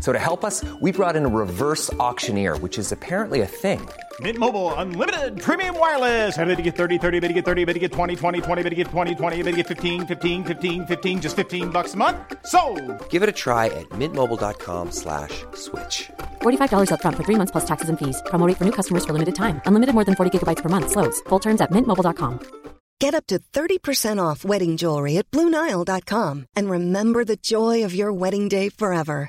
So to help us, we brought in a reverse auctioneer, which is apparently a thing. Mint Mobile unlimited premium wireless. Ready to get 30, 30, bit to get 30, bit to get 20, 20, 20, bit to get 20, 20, bit to get 15, 15, 15, 15 just 15 bucks a month. So, Give it a try at mintmobile.com/switch. slash $45 upfront for three months plus taxes and fees. Promo rate for new customers for limited time. Unlimited more than 40 gigabytes per month. Slows. Full terms at mintmobile.com. Get up to 30% off wedding jewelry at BlueNile.com and remember the joy of your wedding day forever.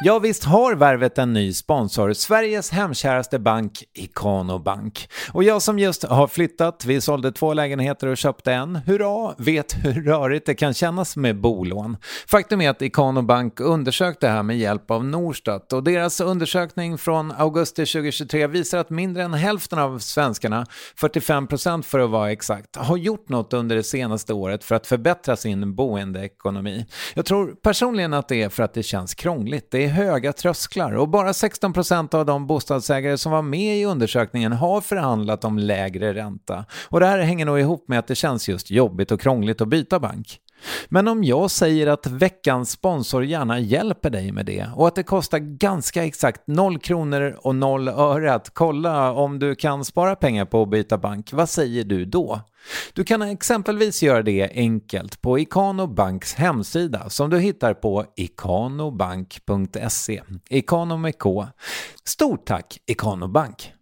Ja, visst har Värvet en ny sponsor, Sveriges hemkäraste bank, Ikano Bank. Och jag som just har flyttat, vi sålde två lägenheter och köpte en, hurra, vet hur rörigt det kan kännas med bolån. Faktum är att Ikano Bank undersökte det här med hjälp av Norstat och deras undersökning från augusti 2023 visar att mindre än hälften av svenskarna, 45% för att vara exakt, har gjort något under det senaste året för att förbättra sin boendeekonomi. Jag tror personligen att det är för att det känns krångligt. Det är höga trösklar och bara 16% av de bostadsägare som var med i undersökningen har förhandlat om lägre ränta. Och det här hänger nog ihop med att det känns just jobbigt och krångligt att byta bank. Men om jag säger att veckans sponsor gärna hjälper dig med det och att det kostar ganska exakt 0 kronor och 0 öre att kolla om du kan spara pengar på att byta bank, vad säger du då? Du kan exempelvis göra det enkelt på Ikano Banks hemsida som du hittar på ikanobank.se. Ikano med K. Stort tack Ikano Bank!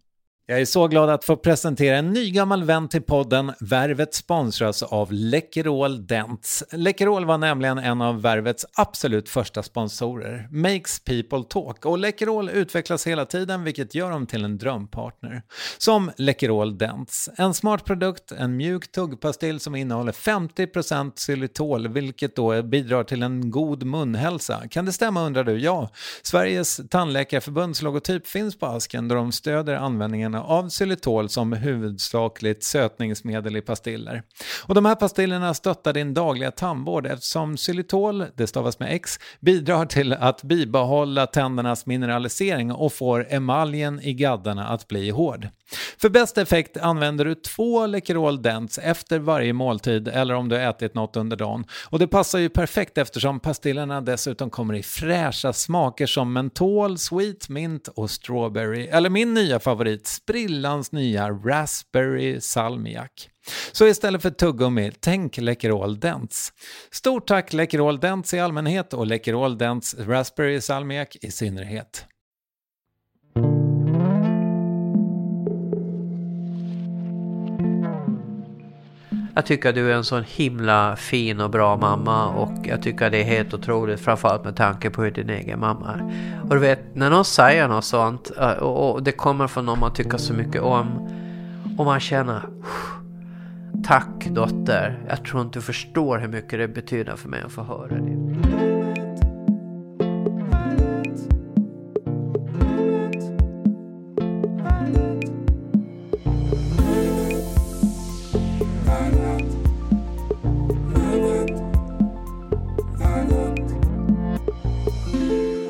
Jag är så glad att få presentera en ny gammal vän till podden. Värvet sponsras av Läkerol Dents. Läkerol var nämligen en av Värvets absolut första sponsorer. Makes people talk. Och Läkerol utvecklas hela tiden vilket gör dem till en drömpartner. Som Läkerol Dents. En smart produkt, en mjuk tuggpastill som innehåller 50% xylitol vilket då bidrar till en god munhälsa. Kan det stämma undrar du? Ja. Sveriges tandläkarförbunds logotyp finns på asken då de stöder användningen av xylitol som huvudsakligt sötningsmedel i pastiller. Och de här pastillerna stöttar din dagliga tandvård eftersom xylitol, det stavas med X, bidrar till att bibehålla tändernas mineralisering och får emaljen i gaddarna att bli hård. För bäst effekt använder du två Läkerol Dents efter varje måltid eller om du har ätit något under dagen. Och det passar ju perfekt eftersom pastillerna dessutom kommer i fräscha smaker som mentol, sweet mint och strawberry. Eller min nya favorit, sprillans nya raspberry salmiak. Så istället för tuggummi, tänk Läkerol Dents. Stort tack Läkerol Dents i allmänhet och Läkerol Dents raspberry salmiak i synnerhet. Jag tycker du är en sån himla fin och bra mamma och jag tycker det är helt otroligt framförallt med tanke på hur din egen mamma är. Och du vet, när någon säger något sånt eh, och det kommer från någon man tycker så mycket om och man känner Tack dotter, jag tror inte du förstår hur mycket det betyder för mig att få höra det.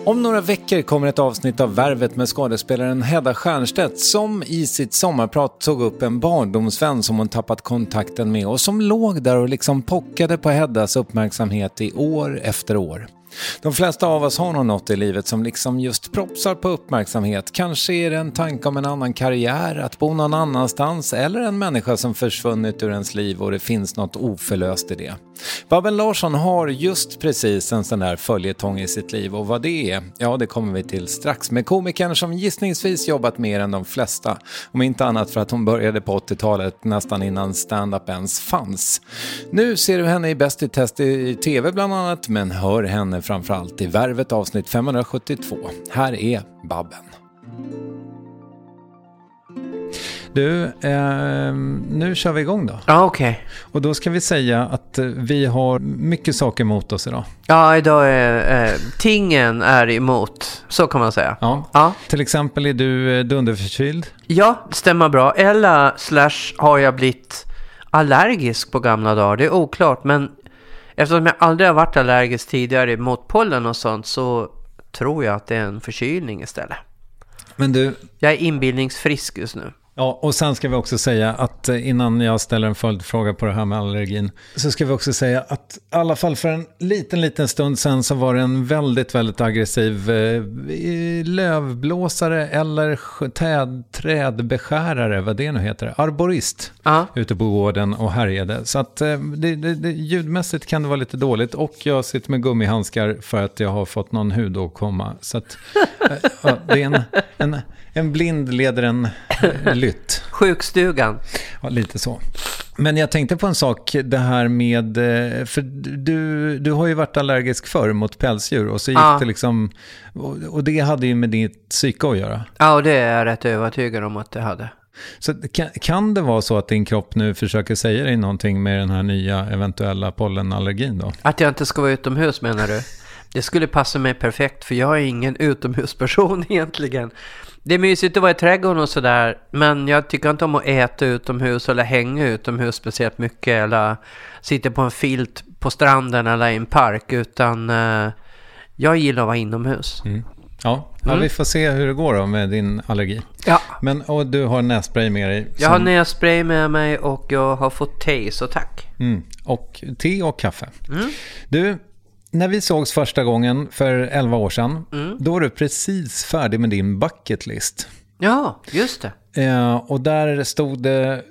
Om några veckor kommer ett avsnitt av Värvet med skådespelaren Hedda Stiernstedt som i sitt sommarprat tog upp en barndomsvän som hon tappat kontakten med och som låg där och liksom pockade på Heddas uppmärksamhet i år efter år. De flesta av oss har nog något i livet som liksom just propsar på uppmärksamhet. Kanske är det en tanke om en annan karriär, att bo någon annanstans eller en människa som försvunnit ur ens liv och det finns något oförlöst i det. Babben Larsson har just precis en sån där följetong i sitt liv och vad det är, ja det kommer vi till strax med komikern som gissningsvis jobbat mer än de flesta, om inte annat för att hon började på 80-talet nästan innan stand-up ens fanns. Nu ser du henne i Bäst i test i TV bland annat, men hör henne framförallt i Värvet avsnitt 572. Här är Babben. Du, eh, nu kör vi igång då. Ja, okej. Och då ska vi säga att eh, vi har mycket saker mot oss idag. Ja, idag är eh, tingen är emot. Så kan man säga. Ja. Ja. Till exempel är du eh, dunderförkyld. Ja, stämmer bra. Eller slash har jag blivit allergisk på gamla dagar. Det är oklart, men eftersom jag aldrig har varit allergisk tidigare mot pollen och sånt så tror jag att det är en förkylning istället. Men du, Jag är inbildningsfrisk just nu ja, och sen ska vi också säga att eh, innan jag ställer en följdfråga på det här med allergin, så ska vi också säga att i alla fall för en liten, liten stund sen så var det en väldigt, väldigt aggressiv eh, lövblåsare eller träd, trädbeskärare, vad det nu heter, arborist. Ja. ute på gården och härjade. Så att eh, det, det, det, ljudmässigt kan det vara lite dåligt och jag sitter med gummihandskar för att jag har fått någon hudåkomma. Så att eh, ja, det är en, en, en blind leder en lytt. Sjukstugan. Ja, lite så. Men jag tänkte på en sak, det här med, eh, för du, du har ju varit allergisk förr mot pälsdjur och så gick Ja. det liksom, och, det hade ju med ditt psyke att göra. Ja, och det är jag rätt övertygad om att det hade. Så kan, kan det vara så att din kropp nu försöker säga dig någonting med den här nya eventuella pollenallergin då? Att jag inte ska vara utomhus menar du? Det skulle passa mig perfekt för jag är ingen utomhusperson egentligen. Det är mysigt att vara i trädgården och sådär men jag tycker inte om att äta utomhus eller hänga utomhus speciellt mycket eller sitta på en filt på stranden eller i en park utan eh, jag gillar att vara inomhus. Ja, ja vi får se hur det går då med din allergi. Ja. Men och du har nässpray med dig. Jag har som- nässpray med mig och jag har fått te så tack. Mm, och te och kaffe. Du, när vi sågs första gången för 11 år sedan, då var du precis färdig med din bucket list. Ja, just det. Eh, och där stod det,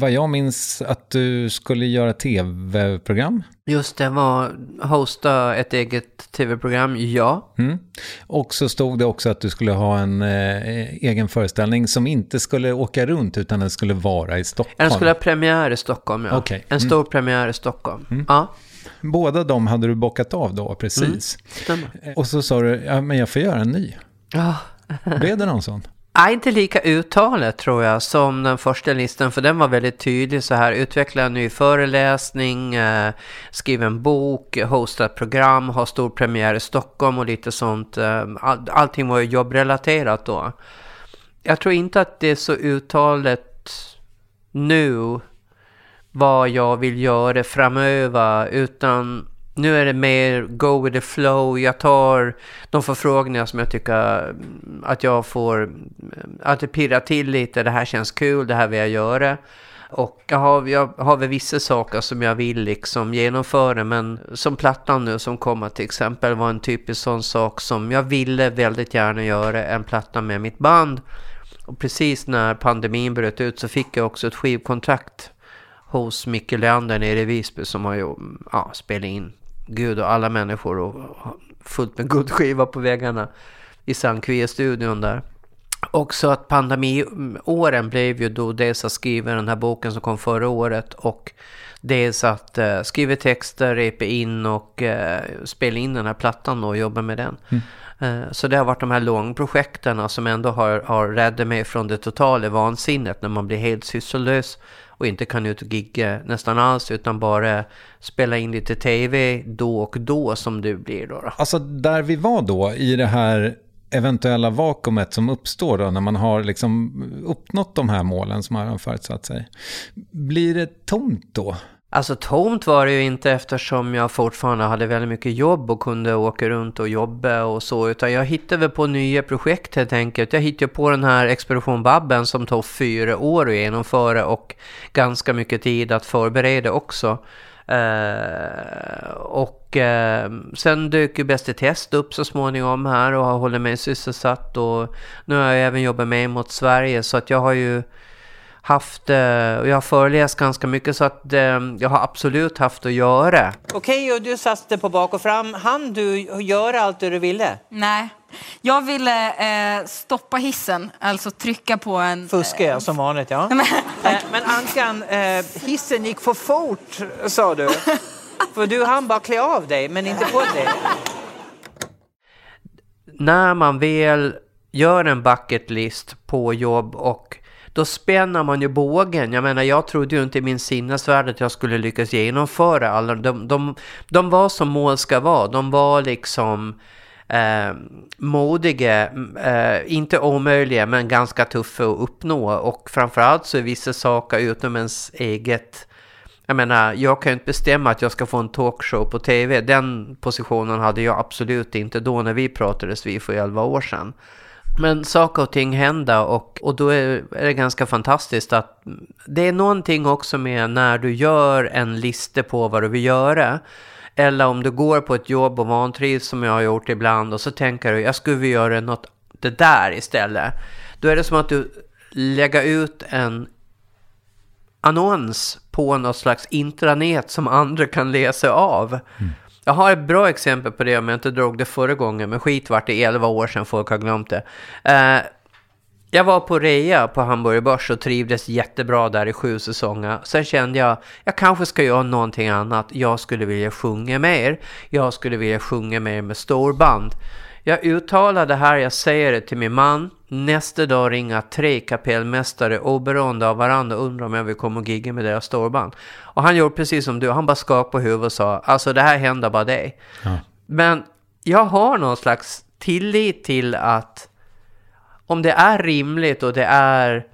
vad jag minns, att du skulle göra tv-program. Just det, var hosta ett eget tv-program, ja. Mm. Och så stod det också att du skulle ha en eh, egen föreställning som inte skulle åka runt utan den skulle vara i Stockholm. Den skulle ha premiär i Stockholm, ja. Okej. En stor premiär i Stockholm. Ja, Båda de hade du bockat av då, precis. stämmer. Och så sa du, ja men jag får göra en ny. Ja. Blev det någon sån? Nej, inte lika uttalet tror jag som den första listan, för den var väldigt tydlig så här. Utveckla en ny föreläsning, eh, skriv en bok, hosta ett program, ha stor premiär i Stockholm och lite sånt. Eh, all, allting var ju jobbrelaterat då. Jag tror inte att det är så uttalet nu vad jag vill göra framöver utan nu är det mer go with the flow. Jag tar de förfrågningar som jag tycker att jag får, att det pirrar till lite. Det här känns kul, det här vill jag göra. Och jag har, jag har väl vissa saker som jag vill liksom genomföra men som plattan nu som kommer till exempel var en typisk sån sak som jag ville väldigt gärna göra en platta med mitt band. Och precis när pandemin bröt ut så fick jag också ett skivkontrakt hos Micke Leander nere i Visby som har ju ja, spelat in Gud och alla människor och fullt med guldskiva på väggarna i Sankvie-studion där. Också att pandemiåren blev ju då dels att skriva den här boken som kom förra året och dels att uh, skriva texter, repa in och uh, spela in den här plattan och jobba med den. Eh, Så det har varit de här långprojekten som ändå har, har räddat mig från det totala vansinnet när man blir helt sysslolös och inte kan ut och gigga nästan alls utan bara spela in lite tv då och då som du blir då. då. Alltså där vi var då i det här eventuella vakuumet som uppstår då när man har liksom uppnått de här målen som man har förutsatt sig. Blir det tomt då? Alltså tomt var det ju inte eftersom jag fortfarande hade väldigt mycket jobb och kunde åka runt och jobba och så. Utan jag hittade väl på nya projekt helt enkelt. Jag hittade på den här Expedition Babben som tog fyra år att genomföra och ganska mycket tid att förbereda också. Eh, och eh, sen dök ju Bäst i test upp så småningom här och har hållit mig sysselsatt. Och nu har jag även jobbat med mot Sverige så att jag har ju haft, eh, och jag har föreläst ganska mycket så att eh, jag har absolut haft att göra. Okej, och du satte på bak och fram. Han du göra allt det du ville? Nej, jag ville eh, stoppa hissen, alltså trycka på en... Fuska eh, som vanligt, ja. Eh, men Ankan, eh, hissen gick för fort, sa du. För du hann bara klä av dig, men inte på dig. När man väl gör en bucket list på jobb och då spänner man ju bågen. Jag menar, jag trodde ju inte i min sinnesvärld att jag skulle lyckas genomföra alla. De, de, de var som mål ska vara. De var liksom eh, modiga, eh, inte omöjliga, men ganska tuffa att uppnå. Och framförallt så är vissa saker utom ens eget jag menar, jag kan ju inte bestämma att jag ska få en talkshow på tv. Den positionen hade jag absolut inte då när vi pratades vid för 11 år sedan. Men saker och ting händer och, och då är, är det ganska fantastiskt att det är någonting också med när du gör en lista på vad du vill göra. Eller om du går på ett jobb och vantrivs som jag har gjort ibland och så tänker du jag skulle vilja göra något det där istället. Då är det som att du lägger ut en annons på något slags intranät som andra kan läsa av. Mm. Jag har ett bra exempel på det om jag inte drog det förra gången, men skit vart det 11 år sedan folk har glömt det. Eh, jag var på rea på Hamburger Börs och trivdes jättebra där i sju säsonger. Sen kände jag, jag kanske ska göra någonting annat. Jag skulle vilja sjunga mer. Jag skulle vilja sjunga mer med storband. Jag uttalar det här, jag säger det till min man. Nästa dag ringer tre kapellmästare oberoende av varandra och undrar om jag vill komma och gigga med deras storband. Och han gjorde precis som du, han bara skakade på huvudet och sa alltså det här händer bara dig. Ja. Men jag har någon slags tillit till att om det är rimligt och det är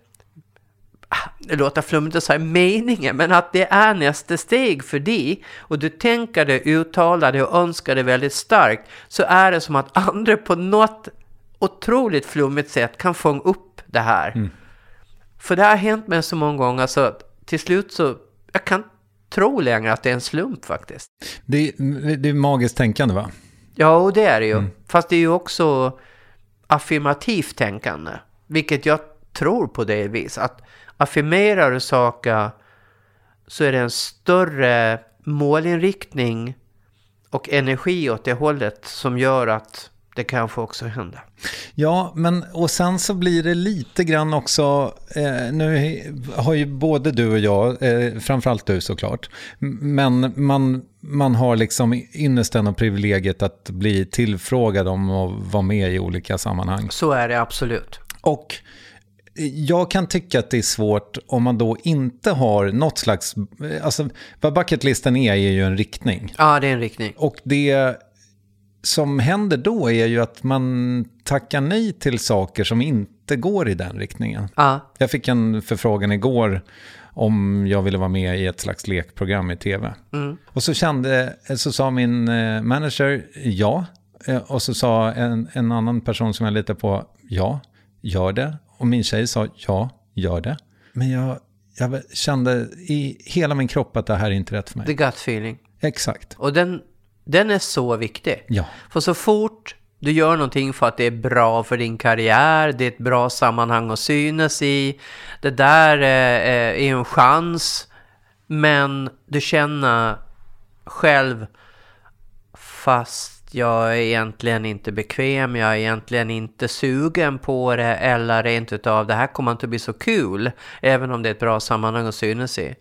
det låter flummigt att säga meningen, men att det är nästa steg för dig och du tänker det, uttalar det och önskar det väldigt starkt så är det som att andra på något otroligt flummigt sätt kan fånga upp det här. Mm. För det har hänt mig så många gånger så att till slut så, jag kan tro längre att det är en slump faktiskt. Det, det är magiskt tänkande va? Ja, och det är det ju. Mm. Fast det är ju också affirmativt tänkande, vilket jag tror på det vis. Att affirmerar du saker så är det en större målinriktning och energi åt det hållet som gör att det kanske också händer. Ja, men och sen så blir det lite grann också, eh, nu har ju både du och jag, eh, framförallt du såklart, men man, man har liksom ynnesten och privilegiet att bli tillfrågad om att vara med i olika sammanhang. Så är det absolut. Och jag kan tycka att det är svårt om man då inte har något slags... Alltså, vad bucketlisten är, är ju en riktning. Ja, det är en riktning. Och det som händer då är ju att man tackar nej till saker som inte går i den riktningen. Ja. Jag fick en förfrågan igår om jag ville vara med i ett slags lekprogram i tv. Mm. Och så, kände, så sa min eh, manager ja. Eh, och så sa en, en annan person som jag litar på ja, gör det. Och min tjej sa ja, gör det. Men jag, jag kände i hela min kropp att det här är inte rätt för mig. The gut feeling. Exakt. Och den, den är så viktig. Ja. För så fort du gör någonting för att det är bra för din karriär, det är ett bra sammanhang att synas i, det där är, är en chans, men du känner själv fast jag är egentligen inte bekväm, jag är egentligen inte sugen på det eller rent utav det här kommer inte bli så kul, även om det är ett bra sammanhang att synas i.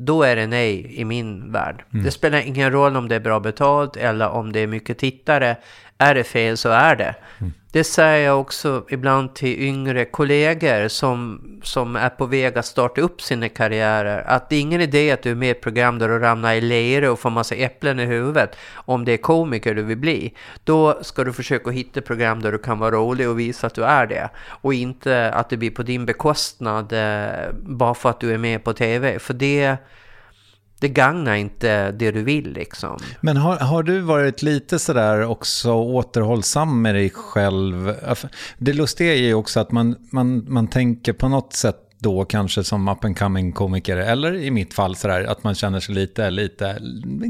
Då är det nej i min värld. Mm. Det spelar ingen roll om det är bra betalt eller om det är mycket tittare. Är det fel så är det. Mm. Det säger jag också ibland till yngre kollegor som, som är på väg att starta upp sina karriärer. Att det är ingen idé att du är med i ett program där du ramlar i lera och får massa äpplen i huvudet. Om det är komiker du vill bli. Då ska du försöka hitta program där du kan vara rolig och visa att du är det. Och inte att det blir på din bekostnad eh, bara för att du är med på tv. För det det gagnar inte det du vill liksom. Men har, har du varit lite sådär också återhållsam med dig själv? Det lustiga är ju också att man, man, man tänker på något sätt då kanske som up and coming komiker, eller i mitt fall sådär att man känner sig lite, lite,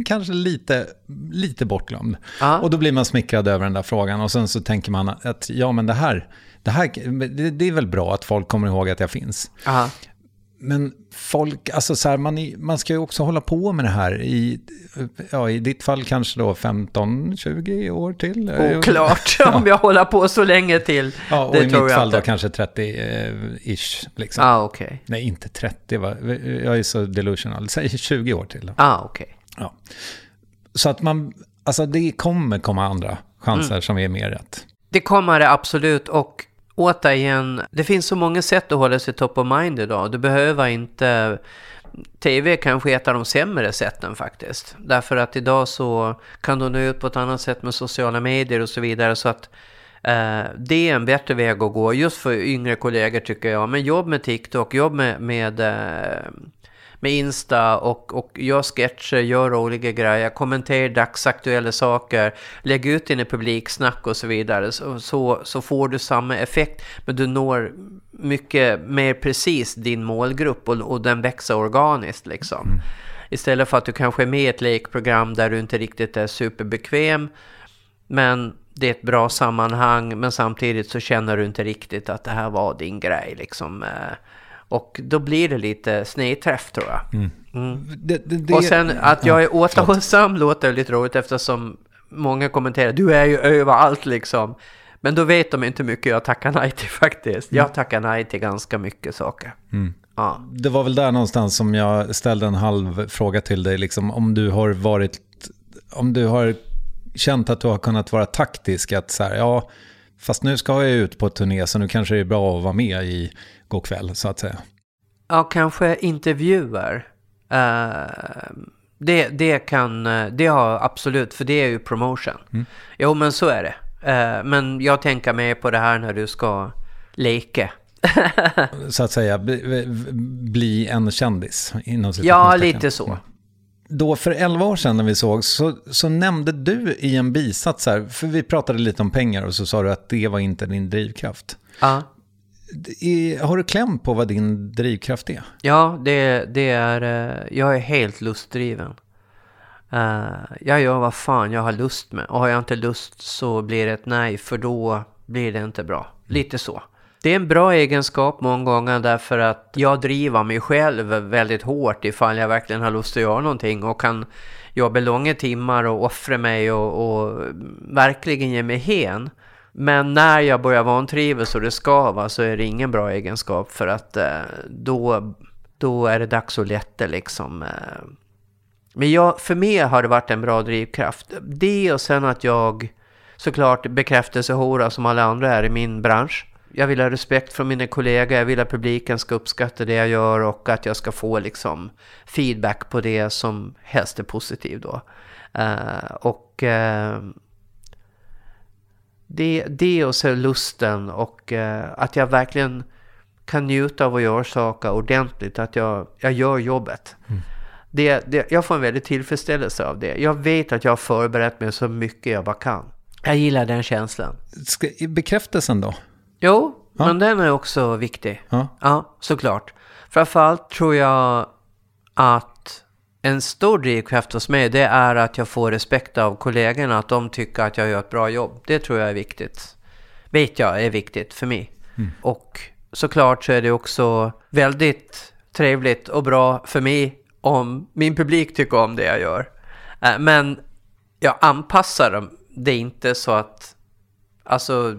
kanske lite, lite bortglömd. Aha. Och då blir man smickrad över den där frågan och sen så tänker man att ja men det här, det här, det, det är väl bra att folk kommer ihåg att jag finns. Aha. Men folk, alltså så här, man, är- man ska ju också hålla på med det här i, ja, i ditt fall kanske då 15-20 år till. Oklart om jag håller på så länge till. Ja, och det i mitt fall då inte. kanske 30-ish. liksom. Ah, okej. Nej, inte 30 va? Jag är så delusional. Säg 20 år till då. Ah, okej. Ja. Så att man, alltså det kommer komma andra chanser Mm. som är mer rätt. Det kommer det absolut och återigen, det finns så många sätt att hålla sig top of mind idag. Du behöver inte... TV är kanske ett av de sämre sätten faktiskt. Därför att idag så kan du nå ut på ett annat sätt med sociala medier och så vidare. Så att eh, det är en bättre väg att gå just för yngre kollegor tycker jag. Men jobb med TikTok, jobb med, med, eh, med Insta och, och gör sketcher, gör roliga grejer, kommentera dagsaktuella saker, lägg ut dina publiksnack och så vidare. Så, så, så får du samma effekt, men du når mycket mer precis din målgrupp och, och den växer organiskt liksom. Istället för att du kanske är med i ett lekprogram där du inte riktigt är superbekväm, men det är ett bra sammanhang, men samtidigt så känner du inte riktigt att det här var din grej liksom. eh, Och då blir det lite snedträff tror jag. Mm. Det, det, det, Och sen att jag är Ja, återhållsam låter lite roligt eftersom många kommenterar du är ju överallt liksom. Men då vet de inte hur mycket jag tackar nej till faktiskt. Jag tackar nej till ganska mycket saker. Ja. Det var väl där någonstans som jag ställde en halv fråga till dig, liksom, om du har varit, om du har känt att du har kunnat vara taktisk, att så här, ja, fast nu ska jag ut på turné så nu kanske det är bra att vara med i går kväll, så att säga. Ja, kanske intervjuer. Eh, det, det kan, det har absolut, för det är ju promotion. Jo, men så är det. Eh, men jag tänker mer på det här när du ska leka. Så att säga, bli, bli en kändis. Inom ja, lite så. Då för 11 år sedan när vi såg så, så nämnde du i en bisats här, för vi pratade lite om pengar och så sa du att det var inte din drivkraft. Ja. Har du kläm på vad din drivkraft är? Ja, det, det är... eh, Jag är helt lustdriven. Eh, jag gör vad fan jag har lust med. Och har jag inte lust så blir det ett nej, för då blir det inte bra. Lite så. Det är en bra egenskap många gånger därför att jag driver mig själv väldigt hårt ifall jag verkligen har lust att göra någonting och kan jobba långa timmar och offra mig och, och verkligen ge mig hen. Men när jag börjar vantrivas och det skava så är det ingen bra egenskap för att eh, då, då är det dags att lätta liksom. Eh. Men jag, för mig har det varit en bra drivkraft. Det och sen att jag såklart bekräftelsehora som alla andra är i min bransch. Jag vill ha respekt från mina kollegor, jag vill att publiken ska uppskatta det jag gör och att jag ska få liksom feedback på det som helst är positiv då. Eh, och uh, det, det och så lusten och eh, att jag verkligen kan njuta av att göra saker ordentligt, att jag, jag gör jobbet. Det, det, jag får en väldigt tillfredsställelse av det. Jag vet att jag har förberett mig så mycket jag bara kan. Jag gillar den känslan. Ska, bekräftelsen då? Jo, Ja. men den är också viktig. Ja. Ja, såklart. Framförallt tror jag att en stor drivkraft hos mig det är att jag får respekt av kollegorna, att de tycker att jag gör ett bra jobb. Det tror jag är viktigt. Vet jag är viktigt för mig. Och såklart så är det också väldigt trevligt och bra för mig om min publik tycker om det jag gör. Eh, Men jag anpassar dem. Det är inte så att, alltså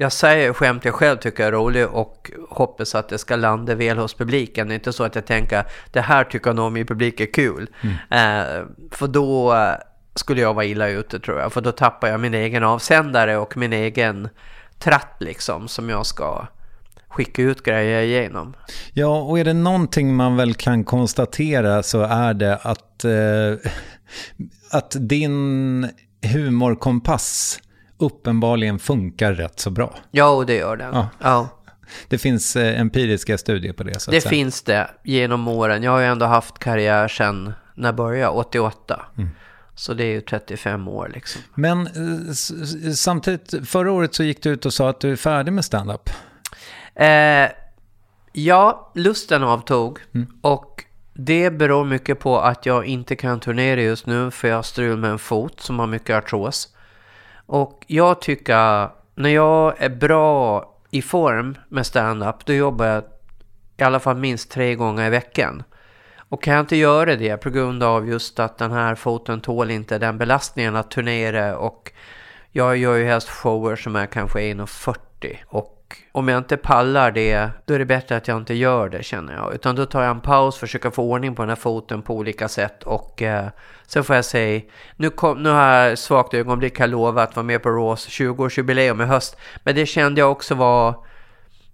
jag säger skämt jag själv tycker är rolig och hoppas att det ska landa väl hos publiken. Det är inte så att jag tänker det här tycker nog min publik är kul. Eh, för då eh, skulle jag vara illa ute tror jag. För då tappar jag min egen avsändare och min egen tratt liksom som jag ska skicka ut grejer igenom. Ja, och är det någonting man väl kan konstatera så är det att, eh, att din humorkompass uppenbarligen funkar rätt så bra. Ja, och det gör den. Ja. Ja. Det finns eh, empiriska studier på det. Så Det finns det genom åren. Jag har ju ändå haft karriär sedan, när började jag? 88. Så det är ju 35 år liksom. Men eh, samtidigt, förra året så gick du ut och sa att du är färdig med stand-up. Eh, ja, lusten avtog. Och det beror mycket på att jag inte kan turnera just nu för jag har strul med en fot som har mycket artros. Och jag tycker, när jag är bra i form med stand-up, då jobbar jag i alla fall minst tre gånger i veckan. Och kan jag inte göra det på grund av just att den här foten tål inte den belastningen att turnera och jag gör ju helst shower som är kanske 1,40 och om jag inte pallar det, då är det bättre att jag inte gör det känner jag. Utan då tar jag en paus, försöker få ordning på den här foten på olika sätt och eh, sen får jag säga, nu, kom, nu har jag svagt ögonblick, jag lovat att vara med på Raws 20-årsjubileum i höst. Men det kände jag också var,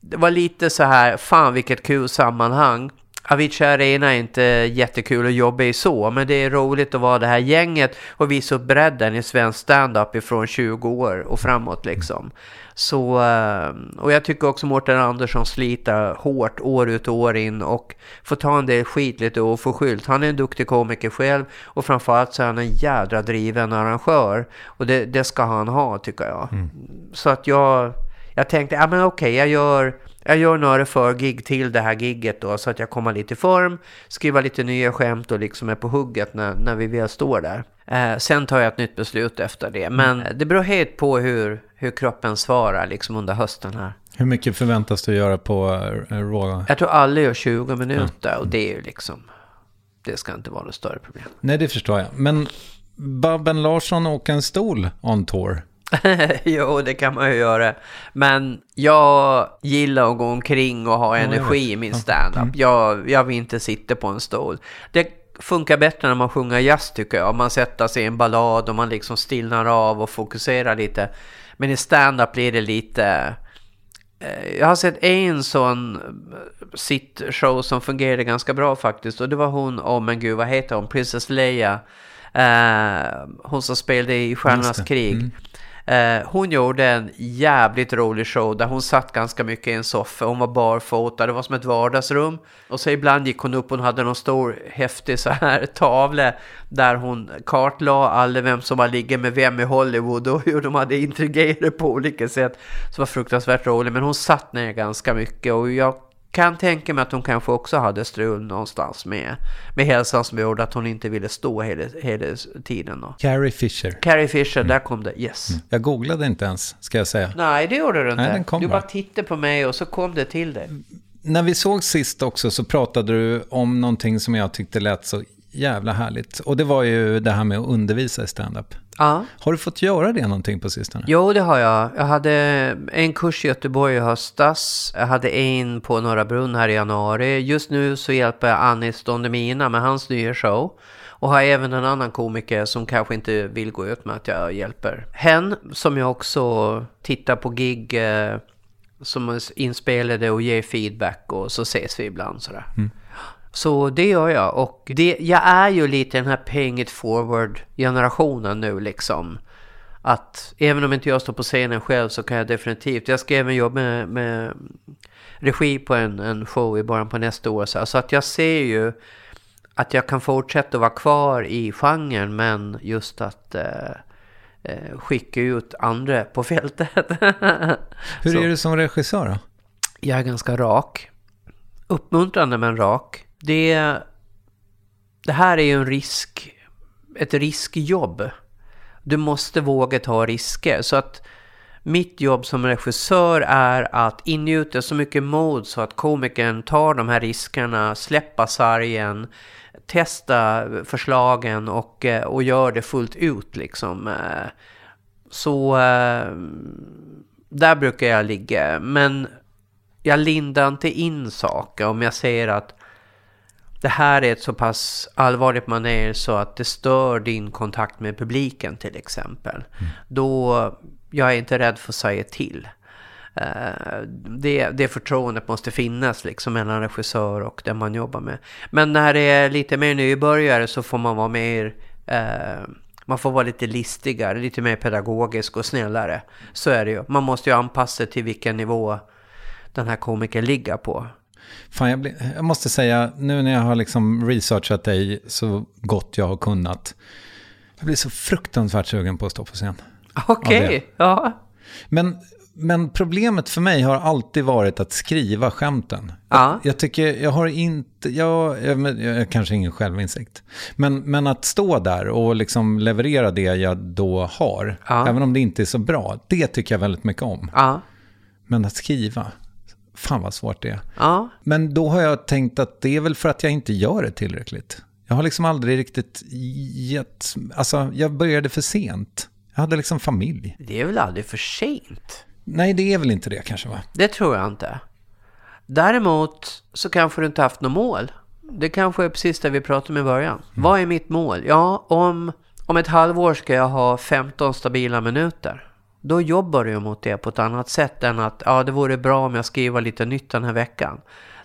det var lite så här, fan vilket kul sammanhang. Avicii Arena är inte jättekul att jobba i så, men det är roligt att vara det här gänget och visa upp bredden i svensk stand-up ifrån 20 år och framåt liksom. Så, eh, och jag tycker också Mårten Andersson sliter hårt år ut och år in och får ta en del skit lite oförskyllt. Han är en duktig komiker själv och framförallt så är han en jädra driven arrangör. Och det, det ska han ha tycker jag. Mm. Så att jag, jag tänkte, ja men okej, jag gör jag gör några för-gig till det här gigget då så att jag kommer lite i form, skriver lite nya skämt och liksom är på hugget när, när vi väl står där. Eh, sen tar jag ett nytt beslut efter det. Men mm. det beror helt på hur, hur kroppen svarar liksom under hösten här. Hur mycket förväntas du göra på uh, Raw? Jag tror alla gör 20 minuter mm. och det är ju liksom... Det ska inte vara något större problem. Nej, det förstår jag. Men Babben Larsson åker en stol on tour. jo, det kan man ju göra. Men jag gillar att gå omkring och ha energi i min standup. Mm. Jag, jag vill inte sitta på en stol. Det funkar bättre när man sjunger jazz tycker jag. Man sätter sig i en ballad och man liksom stillnar av och fokuserar lite. Men i stand-up blir det lite... Eh, jag har sett en sån eh, sit-show som fungerade ganska bra faktiskt. Och det var hon, oh men gud vad heter hon, Princess Leia. Uh, hon som spelade i Stjärnornas krig. Mm. Eh, hon gjorde en jävligt rolig show där hon satt ganska mycket i en soffa. Hon var barfota, det var som ett vardagsrum. Och så ibland gick hon upp och hon hade någon stor häftig så här tavla där hon kartlade alla vem som har ligger med vem i Hollywood och hur de hade intrigerat på olika sätt. Så var fruktansvärt roligt. Men hon satt ner ganska mycket och jag kan tänka mig att hon kanske också hade strul någonstans med, med hälsan som gjorde att hon inte ville stå hela, hela tiden. Då. Carrie Fisher. Carrie Fisher, mm. där kom det. Yes. Mm. Jag googlade inte ens, ska jag säga. Nej, det gjorde du inte. Nej, du bara tittade på mig och så kom det till dig. När vi såg sist också så pratade du om någonting som jag tyckte lät så jävla härligt. Och det var ju det här med att undervisa i standup. Ja. Har du fått göra det någonting på sistone? Jo, det har jag. Jag hade en kurs i Göteborg i höstas. Jag hade en på Norra Brunn här i januari. Just nu så hjälper jag Anis Don Demina med hans nya show. Och har även en annan komiker som kanske inte vill gå ut med att jag hjälper. Hen som jag också tittar på gig eh, som inspelade och ger feedback och så ses vi ibland sådär. Mm. Så det gör jag och det, jag är ju lite den här paying it forward generationen nu liksom. Att även om inte jag står på scenen själv så kan jag definitivt, jag ska även jobba med, med regi på en, en show i början på nästa år. Så, så att jag ser ju att jag kan fortsätta vara kvar i genren men just att eh, eh skicka ut andra på fältet. Hur är du som regissör då? Jag är ganska rak. Uppmuntrande men rak det, det här är ju en risk, ett riskjobb. Du måste våga ta risker. Så att mitt jobb som regissör är att ingjuta så mycket mod så att komikern tar de här riskerna, släppa sargen, testa förslagen och, eh, och gör det fullt ut liksom. Eh, så eh, där brukar jag ligga. Men jag lindar inte in saker om jag ser att det här är ett så pass allvarligt manér så att det stör din kontakt med publiken till exempel. Mm. Då, jag är inte rädd för att säga till. Uh, det, det förtroendet måste finnas liksom mellan regissör och den man jobbar med. Men när det är lite mer nybörjare så får man vara mer uh, man får vara lite listigare, lite mer pedagogisk och snällare. Så är det ju. Man måste ju anpassa till vilken nivå den här komikern ligger på. Fan, jag, blir, jag, måste säga, nu när jag har liksom researchat dig så gott jag har kunnat. Jag blir så fruktansvärt sugen på att stå på scen. Okej, okay, ja. Men, men problemet för mig har alltid varit att skriva skämten. Ja. Jag, jag tycker, jag har inte, jag, jag, jag, jag kanske ingen självinsikt. Men, men att stå där och liksom leverera det jag då har, ja. även om det inte är så bra, det tycker jag väldigt mycket om. Ja. Men att skriva, Fan vad svårt det är. Ja, Men då har jag tänkt att det är väl för att jag inte gör det tillräckligt. Jag har liksom aldrig riktigt gett... Alltså, jag började för sent. Jag hade liksom familj. det är väl aldrig för sent? Nej, det är väl inte det kanske va? Det tror jag inte. Däremot så kanske du inte haft något mål. Det kanske är precis det vi pratade om i början. Vad är mitt mål? Ja, om, om ett halvår ska jag ha 15 stabila minuter. Då jobbar du mot det på ett annat sätt än att ja, det vore bra om jag skriver lite nytt den här veckan.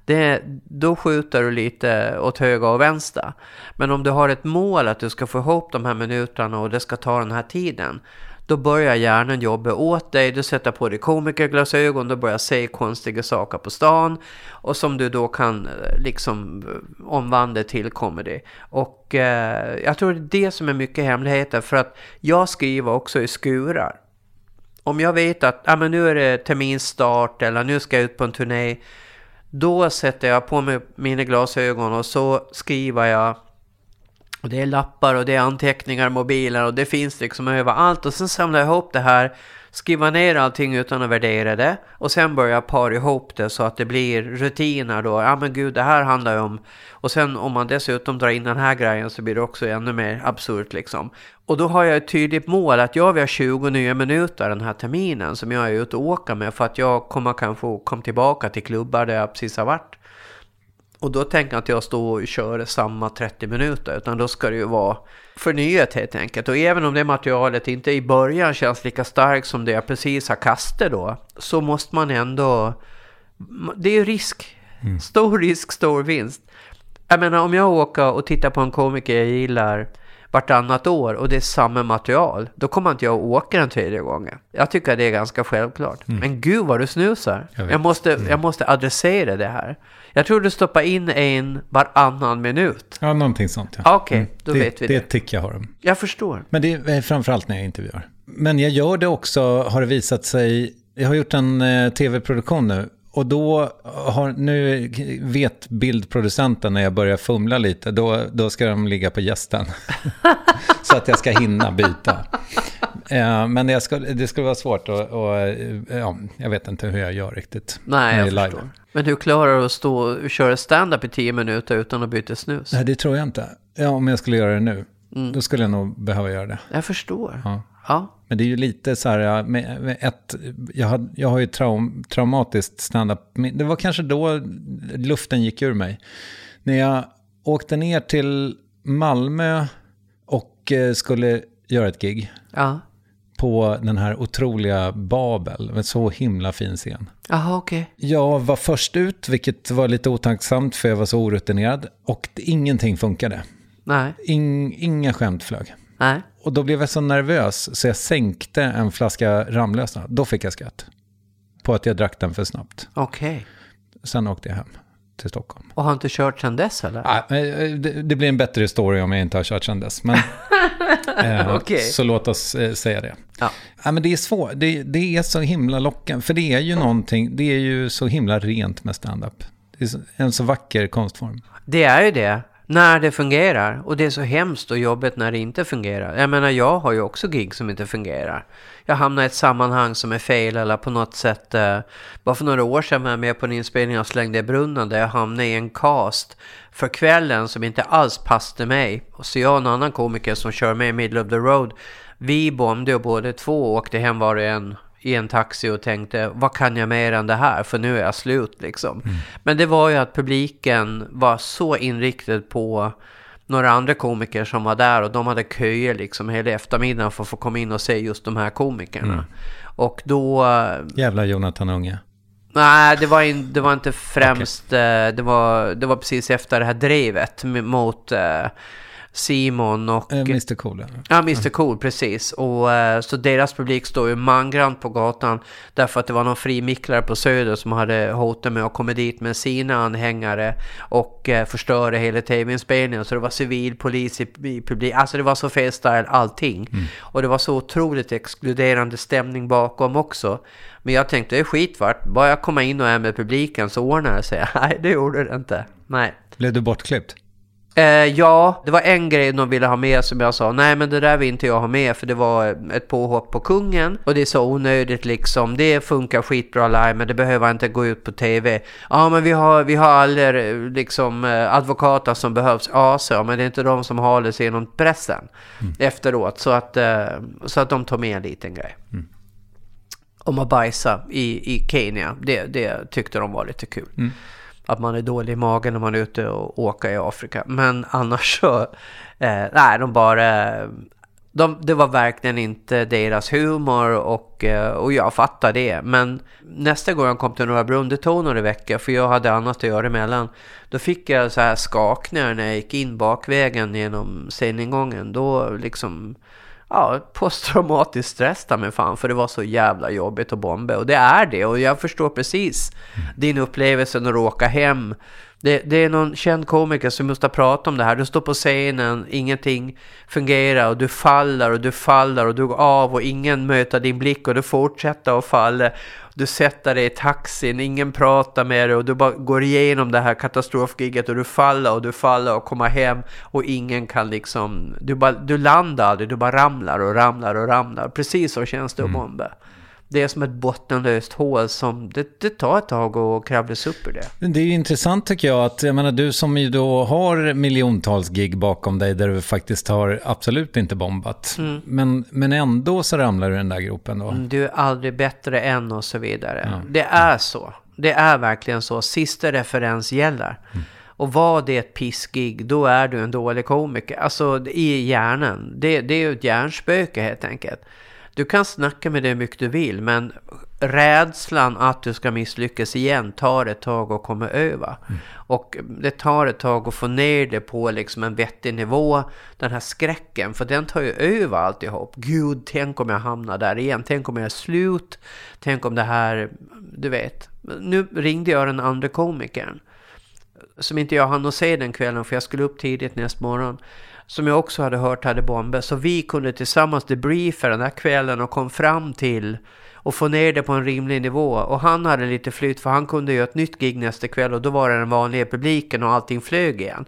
Det, då skjuter du lite åt höger och vänster. Men om du har ett mål att du ska få ihop de här minuterna och det ska ta den här tiden. Då börjar hjärnan jobba åt dig, du sätter på dig komikerglasögon, du börjar se konstiga saker på stan och som du då kan eh, liksom eh, omvandla till comedy. Och eh, jag tror det är det som är mycket hemligheten för att jag skriver också i skurar. Om jag vet att ah, men nu är det terminstart eller nu ska jag ut på en turné. Då sätter jag på mig mina glasögon och så skriver jag. Och det är lappar och det är anteckningar, mobiler och det finns liksom överallt. Och sen samlar jag ihop det här, skriva ner allting utan att värdera det. Och sen börja para ihop det så att det blir rutiner då. Ja men gud, det här handlar ju om... Och sen om man dessutom drar in den här grejen så blir det också ännu mer absurt liksom. Och då har jag ett tydligt mål att jag vill ha 20 nya minuter den här terminen som jag är ute och åker med för att jag kommer kanske komma tillbaka till klubbar där jag precis har varit. Och då tänker jag att jag står och kör samma 30 minuter utan då ska det ju vara förnyat helt enkelt. Och även om det materialet inte i början känns lika starkt som det jag precis har kastat då så måste man ändå... Det är ju risk. Stor risk, stor vinst. Jag menar om jag åker och tittar på en komiker jag gillar vartannat år och det är samma material, då kommer inte jag att åka den tredje gången. Jag tycker det är ganska självklart. Men gud vad du snusar. Mm. Jag. Jag, måste, jag måste adressera det här. Jag tror du stoppar in en varannan minut. Ja, någonting sånt. Ja. Okej, då det, vet vi det. det. är ett tick jag har. Jag förstår. Men det är framförallt när jag intervjuar. Men jag gör det också, har det visat sig. Jag har gjort en eh, tv-produktion nu. Och då har, nu vet bildproducenten när jag börjar fumla lite, då, då ska de ligga på gästen. Så att jag ska hinna byta. Eh, Men jag ska, det skulle vara svårt att, och, ja, jag vet inte hur jag gör riktigt. Nej, jag det live. förstår. Men du klarar att stå och köra stand-up i tio minuter utan att byta snus? Nej, det tror jag inte. Ja, om jag skulle göra det nu, då skulle jag nog behöva göra det. Jag förstår. Ja. Ja. Men det är ju lite så här, ja, med, ett, jag, har, jag har ju traum, traumatiskt stand-up. Det var kanske då luften gick ur mig. När jag åkte ner till Malmö och eh, skulle göra ett gig Ja. På den här otroliga Babel, en så himla fin scen. Jaha, okej. Jag var först ut, vilket var lite otacksamt för jag var så orutinerad. Och ingenting funkade. Nej. In, inga skämt flög. Nej. Och då blev jag så nervös så jag sänkte en flaska Ramlösa. Då fick jag skratt. På att jag drack den för snabbt. Okej. Sen åkte jag hem till Stockholm. Och har inte kört sedan dess eller? Ah, eh, det, det blir en bättre story om jag inte har kört sedan dess. Men, eh, Okej. Så låt oss eh, säga det. Ja. Ja, men det är svårt. Det, det är så himla lockande. För det är ju någonting, det är ju så himla rent med stand-up. Det är en så vacker konstform. Det är ju det. När det fungerar. Och det är så hemskt och jobbigt när det inte fungerar. Jag menar, jag har ju också gig som inte fungerar. Jag hamnar i ett sammanhang som är fel eller på något sätt. Eh, bara för några år sedan var jag med på en inspelning av Släng i brunnen där jag hamnade i en cast för kvällen som inte alls passade mig. Och så jag och en annan komiker som kör med i Middle of the Road. Vi bombade och båda två åkte hem var och en i en taxi och tänkte vad kan jag mer än det här för nu är jag slut liksom. Men det var ju att publiken var så inriktad på några andra komiker som var där och de hade köer liksom hela eftermiddagen för att få komma in och se just de här komikerna. Och då, eh, Jävla Jonathan Unge. nej det var, in, det var inte främst, eh, det, var, det var precis efter det här drevet mot eh, Simon och... Eh, Mr Cool. eller? Ja, Mr Cool, precis. Och, eh, så deras publik står ju mangrant på gatan därför att det var någon frimicklare på Söder som hade hotat med att komma dit med sina anhängare och eh, förstöra hela tv-inspelningen. Så det var civilpolis i, i publik. Alltså det var så fel style allting. Och det var så otroligt exkluderande stämning bakom också. Men jag tänkte det är skitvart. Bara jag komma in och är med publiken så ordnar det sig. Nej, det gjorde det inte. Nej. Blev du bortklippt? Eh, ja, det var en grej de ville ha med som jag sa, nej men det där vill inte jag ha med för det var ett påhopp på kungen och det är så onödigt liksom. Det funkar skitbra live men det behöver inte gå ut på tv. Ja men vi har, vi har alla liksom eh, advokater som behövs. Ja, så, men det är inte de som håller sig genom pressen mm. efteråt. Så att, eh, så att de tar med en liten grej. Mm. Om att bajsa i, i Kenya, det, det tyckte de var lite kul. Mm att man är dålig i magen när man är ute och åker i Afrika. Men annars så, eh, nej de bara, de, det var verkligen inte deras humor och, eh, och jag fattar det. Men nästa gång jag kom till några Brunn, det tog några veckor för jag hade annat att göra emellan. Då fick jag så här skakningar när jag gick in bakvägen genom sceningången. Då liksom ja, posttraumatisk stress där med fan, för det var så jävla jobbigt att bomba. Och det är det, och jag förstår precis din upplevelse när du åker hem. Det, det, är någon känd komiker som måste prata om det här. Du står på scenen, ingenting fungerar och du faller och du faller och du går av och ingen möter din blick och du fortsätter att falla. Du sätter dig i taxin, ingen pratar med dig och du bara går igenom det här katastrofgiget och du faller och du faller och kommer hem och ingen kan liksom, du, bara, du landar aldrig, du bara ramlar och ramlar och ramlar. Precis så känns det att mm. Det är som ett bottenlöst hål som det, det tar ett tag att kravla sig upp ur det. Det är intressant tycker jag att, jag menar du som ju då har miljontals gig bakom dig där du faktiskt har absolut inte bombat. Mm. Men, men ändå så ramlar du i den där gropen då. Mm, du är aldrig bättre än och så vidare. Ja. Det är så. Det är verkligen så. Sista referens gäller. Mm. Och var det ett pissgig, då är du en dålig komiker. Alltså i hjärnan. Det, det är ju ett hjärnspöke helt enkelt. Du kan snacka med det hur mycket du vill, men rädslan att du ska misslyckas igen tar ett tag att komma över. Mm. Och det tar ett tag att få ner det på liksom en vettig nivå. Den här skräcken, för den tar ju över alltihop. Gud, tänk om jag hamnar där igen. Tänk om jag är slut. Tänk om det här, du vet. Nu ringde jag den andra komikern. Som inte jag hann att se den kvällen, för jag skulle upp tidigt nästa morgon som jag också hade hört hade bomber. Så vi kunde tillsammans debriefa den här kvällen och kom fram till och få ner det på en rimlig nivå. Och han hade lite flyt för han kunde göra ett nytt gig nästa kväll och då var det den vanliga publiken och allting flög igen.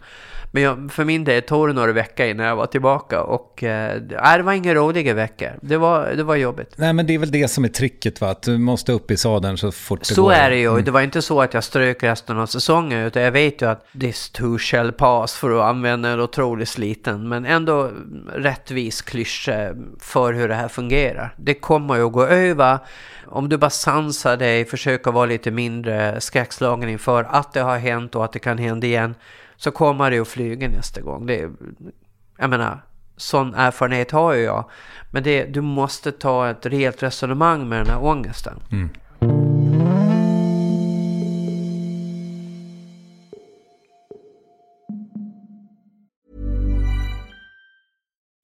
Men jag, för min del tog det några veckor innan jag var tillbaka och äh, det var inga roliga veckor. Det var, det var jobbigt. Nej men det är väl det som är tricket va? Att du måste upp i sadeln så fort det så går. Så är det ju. Mm. Det var inte så att jag strök resten av säsongen utan jag vet ju att this too shall pass för att använda en otroligt sliten men ändå rättvis klyscha för hur det här fungerar. Det kommer ju att gå över om du bara sansar dig, försöker vara lite mindre skräckslagen inför att det har hänt och att det kan hända igen så kommer det att flyga nästa gång. Det, jag menar, sån erfarenhet har ju jag. Men det, du måste ta ett rejält resonemang med den här ångesten. Mm.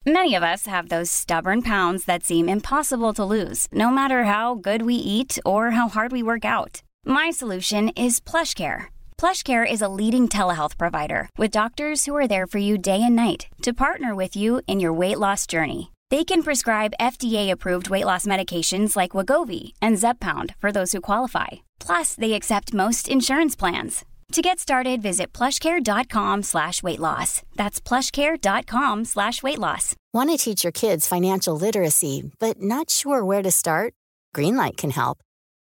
Many of us have those stubborn pounds that seem impossible to lose, no matter how good we eat or how hard we work out. My solution is PlushCare. PlushCare is a leading telehealth provider with doctors who are there for you day and night to partner with you in your weight loss journey. They can prescribe FDA-approved weight loss medications like Wagovi and Zepbound for those who qualify. Plus, they accept most insurance plans. To get started, visit plushcare.com slash weight loss. That's plushcare.com slash weight loss. Want to teach your kids financial literacy, but not sure where to start? Greenlight can help.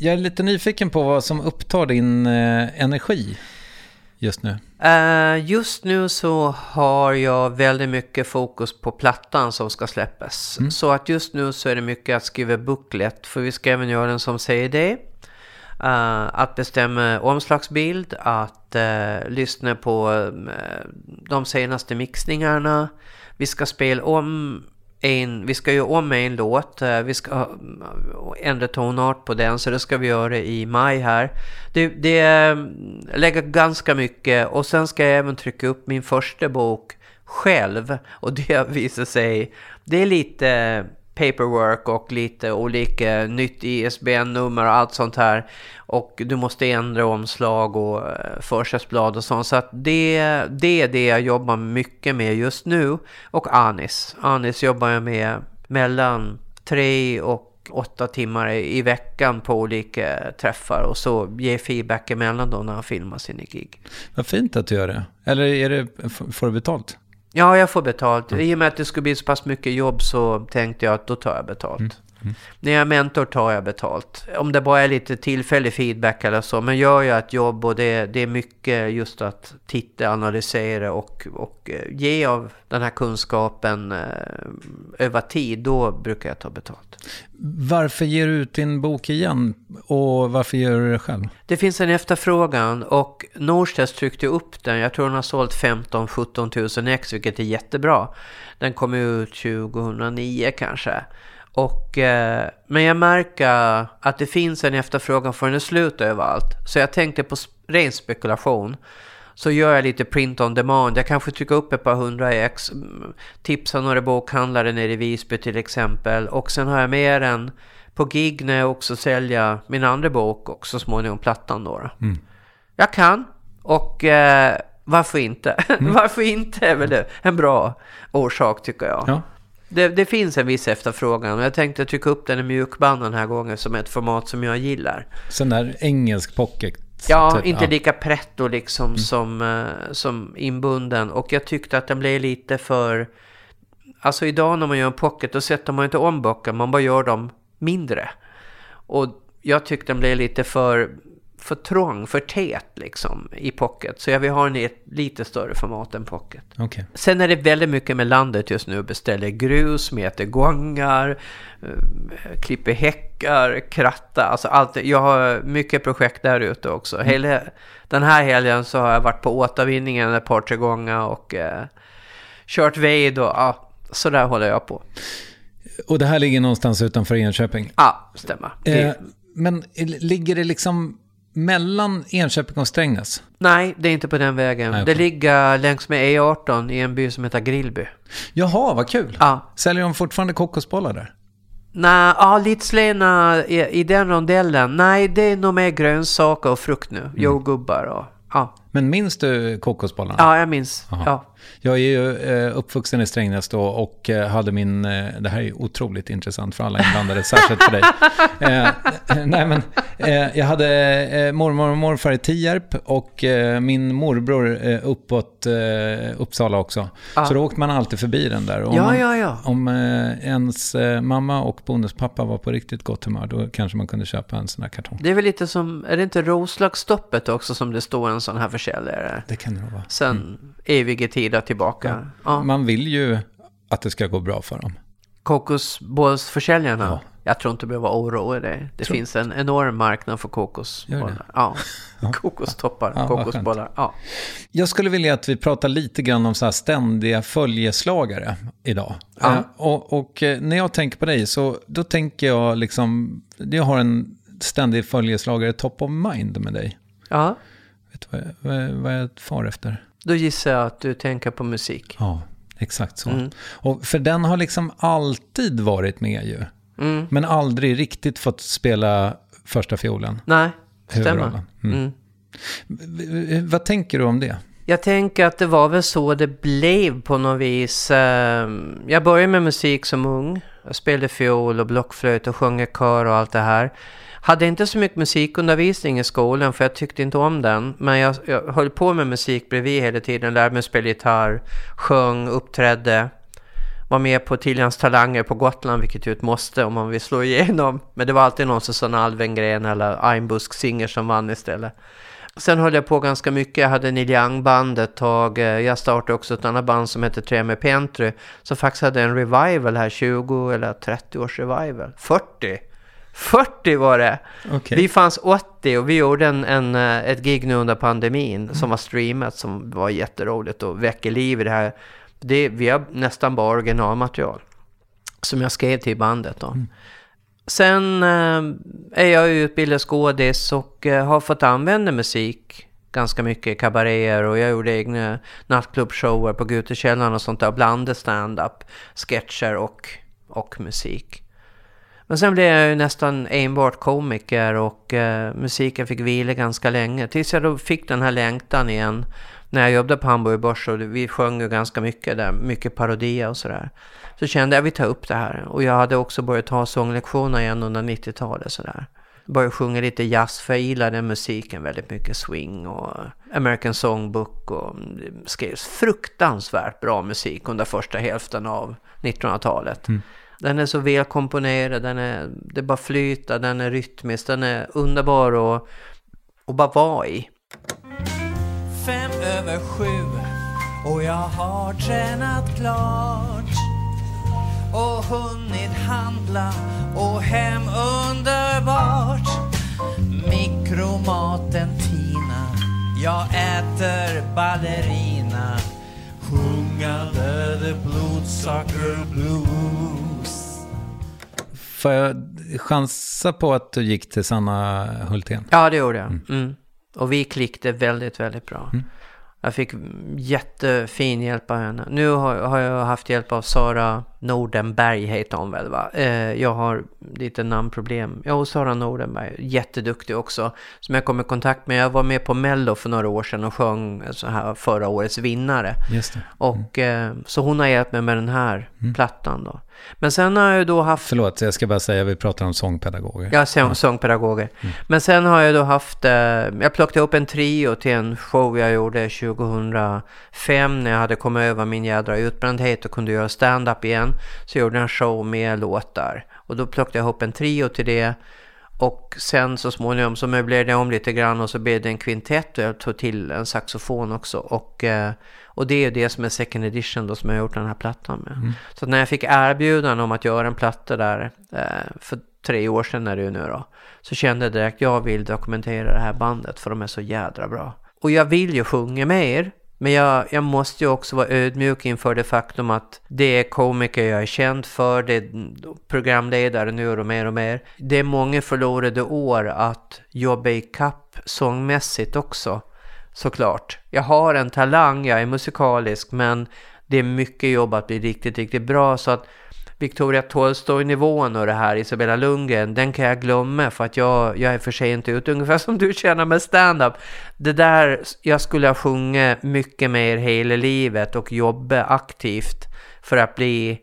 Jag är lite nyfiken på vad som upptar din eh, energi. just nu? Uh, just nu så har jag väldigt mycket fokus på plattan som ska släppas. Mm. Så att just nu så är det mycket att skriva booklet, för vi ska även göra den som säger det. Uh, att bestämma omslagsbild, att uh, lyssna på de senaste mixningarna. Vi ska spela om en, vi ska göra om en låt, eh, vi ska eh, ändra tonart på den, så det ska vi göra i maj här. Det, det eh, lägger ganska mycket och sen ska jag även trycka upp min första bok själv och det visar sig, det är lite paperwork och lite olika nytt ISBN-nummer och allt sånt här. Och du måste ändra omslag och eh, försättsblad och sånt. Så att det, det är det jag jobbar mycket med just nu. Och Anis. Anis jobbar jag med mellan tre och åtta timmar i veckan på olika träffar och så ger feedback emellan då när han filmar sina gig. Vad fint att du gör det. Eller är det, får du betalt? Ja, jag får betalt. Mm. I och med att det skulle bli så pass mycket jobb så tänkte jag att då tar jag betalt. Mm. Mm. När jag är mentor tar jag betalt. Om det bara är lite tillfällig feedback eller så. Men gör jag ett jobb och det, det är mycket just att titta, analysera och, och eh, ge av den här kunskapen eh, över tid. Då brukar jag ta betalt. Varför ger du ut din bok igen? Och varför gör du det själv? Det finns en efterfrågan och Norstedts tryckte upp den. Jag tror den har sålt 15-17 000 ex, vilket är jättebra. Den kom ut 2009 kanske. Och, eh, men jag märker att det finns en efterfrågan för den är slut överallt. Så jag tänkte på ren spekulation. Så gör jag lite print on demand. Jag kanske trycker upp ett par hundra ex. Mm, tipsar några bokhandlare nere i Visby till exempel. Och sen har jag med den på gig när jag också säljer min andra bok och så småningom plattan då. Mm. Jag kan. Och eh, varför inte? Mm. varför inte är väl en bra orsak tycker jag. Ja. Det, det, finns en viss efterfrågan och jag tänkte trycka upp den i mjukband den här gången som ett format som jag gillar. Sån där engelsk pocket? Ja, typ, inte ja. lika pretto liksom mm. som, uh, som inbunden. Och jag tyckte att den blev lite för... Alltså idag när man gör en pocket då sätter man inte om böcker, man bara gör dem mindre. Och jag tyckte den blev lite för för trång, för tät liksom i pocket. Så jag vill ha den i ett lite större format än pocket. Okay. Sen är det väldigt mycket med landet just nu. Beställer grus, mäter gångar, eh, klipper häckar, kratta. Alltså allt. Jag har mycket projekt där ute också. Mm. Hela, den här helgen så har jag varit på återvinningen ett par, tre gånger och eh, kört ved och ja, så där håller jag på. Och det här ligger någonstans utanför Enköping? Ja, stämmer. Eh, men ligger det liksom mellan Enköping och Strängnäs? Nej, det är inte på den vägen. Nej, okay. Det ligger längs med E18 i en by som heter Grillby. Jaha, vad kul. Ja. Säljer de fortfarande kokosbollar där? Nej, ja, lite slena i, i den rondellen. Nej, det är nog mer grönsaker och frukt nu. Mm. Jordgubbar och... Ja. Men minns du kokosbollarna? Ja, jag minns. Ja. Jag är ju eh, uppvuxen i Strängnäs då och eh, hade min, eh, det här är otroligt intressant för alla inblandade, särskilt för dig. nej men, jag hade mormor och morfar i Tierp och min morbror uppåt Uppsala också. Ja. Så då åkte man alltid förbi den där. Om, ja, ja, ja. om ens mamma och bonuspappa var på riktigt gott humör, då kanske man kunde köpa en sån här kartong. Det är väl lite som, är det inte Roslagsstoppet också som det står en sån här försäljare? Det kan det vara. Sen mm. eviga tider tillbaka. Ja. Ja. Man vill ju att det ska gå bra för dem. Kokosbollsförsäljarna? Ja. Jag tror inte du behöver oroa dig. Det tror... finns en enorm marknad för kokosbollar. Ja. ja. Kokostoppar, ja, kokosbollar. Ja. Jag skulle vilja att vi pratar lite grann om så här ständiga följeslagare idag. Ja. Eh, och, och, eh, när jag tänker på dig så då tänker jag liksom, jag har en ständig följeslagare top of mind med dig. Ja. Vet du vad jag, vad jag far efter? Då gissar jag att du tänker på musik. Ja, exakt så. Mm. Och för den har liksom alltid varit med ju. Mm. Men aldrig riktigt fått spela första fiolen. Nej, stämmer. Mm. mm. Vad tänker du om det? Jag tänker att det var väl så det blev på något vis. Ehm, jag började med musik som ung. Jag spelade fiol och blockflöjt och sjöng i kör och allt det här. Hade inte så mycket musikundervisning i skolan för jag tyckte inte om den. Men jag, jag höll på med musik bredvid hela tiden. Lärde mig spela gitarr, sjöng, uppträdde. Var med på Tiljans talanger på Gotland, vilket ju ett måste om man vill slå igenom. Men det var alltid någon som sa Alvengren eller Einbusk Singer som vann istället. Sen höll jag på ganska mycket. Jag hade Neil Young-band ett tag. Jag startade också ett annat band som hette Tre med Pentry. Som faktiskt hade en revival här, 20 eller 30 års revival. 40! 40 var det! Okay. Vi fanns 80 och vi gjorde en, en, eh, ett gig nu under pandemin mm. som var streamat som var jätteroligt och väcker liv i det här. Det, vi har nästan bara originalmaterial som jag skrev till bandet då. Mm. Sen eh, är jag utbildad skådis och eh, har fått använda musik ganska mycket kabaréer och jag gjorde egna nattklubbshower på Gutekällaren och sånt där. Blandade stand-up, sketcher och, och musik. Men sen blev jag ju nästan enbart komiker och eh, musiken fick vila ganska länge. Tills jag då fick den här längtan igen när jag jobbade på Hamburg Börs och vi sjöng ju ganska mycket där, mycket parodia och sådär. Så kände jag att vi tar upp det här. Och jag hade också börjat ta sånglektioner igen under 90-talet sådär. Började sjunga lite jazz, för jag gillade musiken väldigt mycket. Swing och American Songbook och mm, det skrevs fruktansvärt bra musik under första hälften av 1900-talet. Mm. Den är så välkomponerad, den är, det bara flyter, den är rytmisk, den är underbar att, och bara vara i. Fem över sju och jag har tränat klart och hunnit handla och hem underbart. Mikromaten Tina, jag äter ballerina sjungande the blodsocker blues. Får jag chansa på att du gick till Sanna Hultén? Ja, det gjorde jag. Mm. Mm. Och vi klickade väldigt, väldigt bra. Mm. Jag fick jättefin hjälp av henne. Nu har, har jag haft hjälp av Sara Nordenberg, heter hon väl va? Eh, jag har lite namnproblem. Ja, och Sara Nordenberg, jätteduktig också. Som jag kom i kontakt med. Jag var med på Mello för några år sedan och sjöng så här förra årets vinnare. Just det. Mm. Och, eh, så hon har hjälpt mig med den här mm. plattan då. Men sen har jag då haft... Förlåt, jag ska bara säga, vi pratar om sångpedagoger. Ja, sång, sångpedagoger. Mm. Men sen har jag då haft, eh, jag plockade upp en trio till en show jag gjorde 2005 när jag hade kommit över min jädra utbrändhet och kunde göra stand-up igen. Så jag gjorde en show med låtar. Och då plockade jag ihop en trio till det. Och sen så småningom så möblerade jag om lite grann och så blev det en kvintett och jag tog till en saxofon också. Och, eh, och det är det som är second edition då som jag har gjort den här plattan med. Mm. Så när jag fick erbjudande om att göra en platta där eh, för tre år sedan är det ju nu då. Så kände jag direkt jag vill dokumentera det här bandet för de är så jädra bra. Och jag vill ju sjunga mer. Men jag, jag måste ju också vara ödmjuk inför det faktum att det är komiker jag är känd för, det är programledare nu och mer och mer. Det är många förlorade år att jobba i kapp sångmässigt också, såklart. Jag har en talang, jag är musikalisk, men det är mycket jobb att bli riktigt, riktigt bra. Så att Victoria Tolstoy-nivån och det här, Isabella Lundgren, den kan jag glömma för att jag, jag är för sent ut. Ungefär som du känner med stand-up. Det där, jag skulle ha sjungit mycket mer hela livet och jobba aktivt för att bli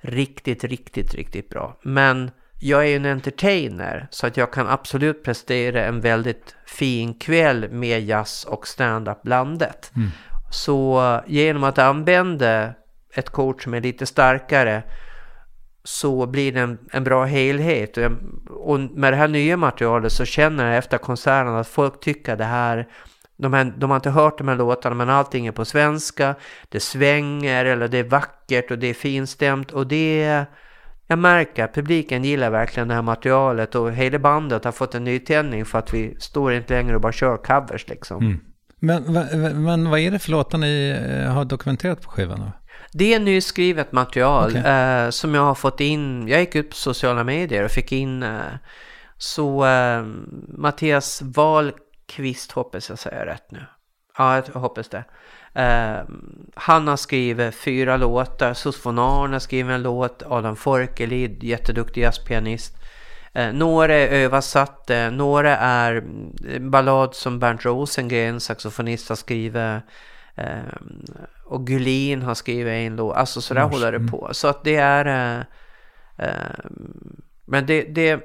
riktigt, riktigt, riktigt bra. Men jag är ju en entertainer så att jag kan absolut prestera en väldigt fin kväll med jazz och stand-up blandat. Mm. Så genom att använda ett kort som är lite starkare så blir det en, en bra helhet. Och med det här nya materialet så känner jag efter konserten att folk tycker det här de, här, de har inte hört de här låtarna men allting är på svenska. Det svänger eller det är vackert och det är finstämt och det jag märker att publiken gillar verkligen det här materialet och hela bandet har fått en nytändning för att vi står inte längre och bara kör covers liksom. Mm. Men, men vad är det för låtar ni eh, har dokumenterat på skivan då? Det är nyskrivet material okay. eh, som jag har fått in. Jag gick ut på sociala medier och fick in eh, så eh, Mattias Wahlqvist hoppas jag säger rätt nu. Ja, jag hoppas det. Eh, han har skrivit fyra låtar. Sus von Arn har skrivit en låt. Adam Forkelid, jätteduktig jazzpianist. Eh, några är översatta, några är ballad som Bernt Rosengren, saxofonist, har skrivit. Eh, och Gulin har skrivit en låt, alltså sådär Mars. håller det mm. på. Så att det är... Eh, eh, men det, det,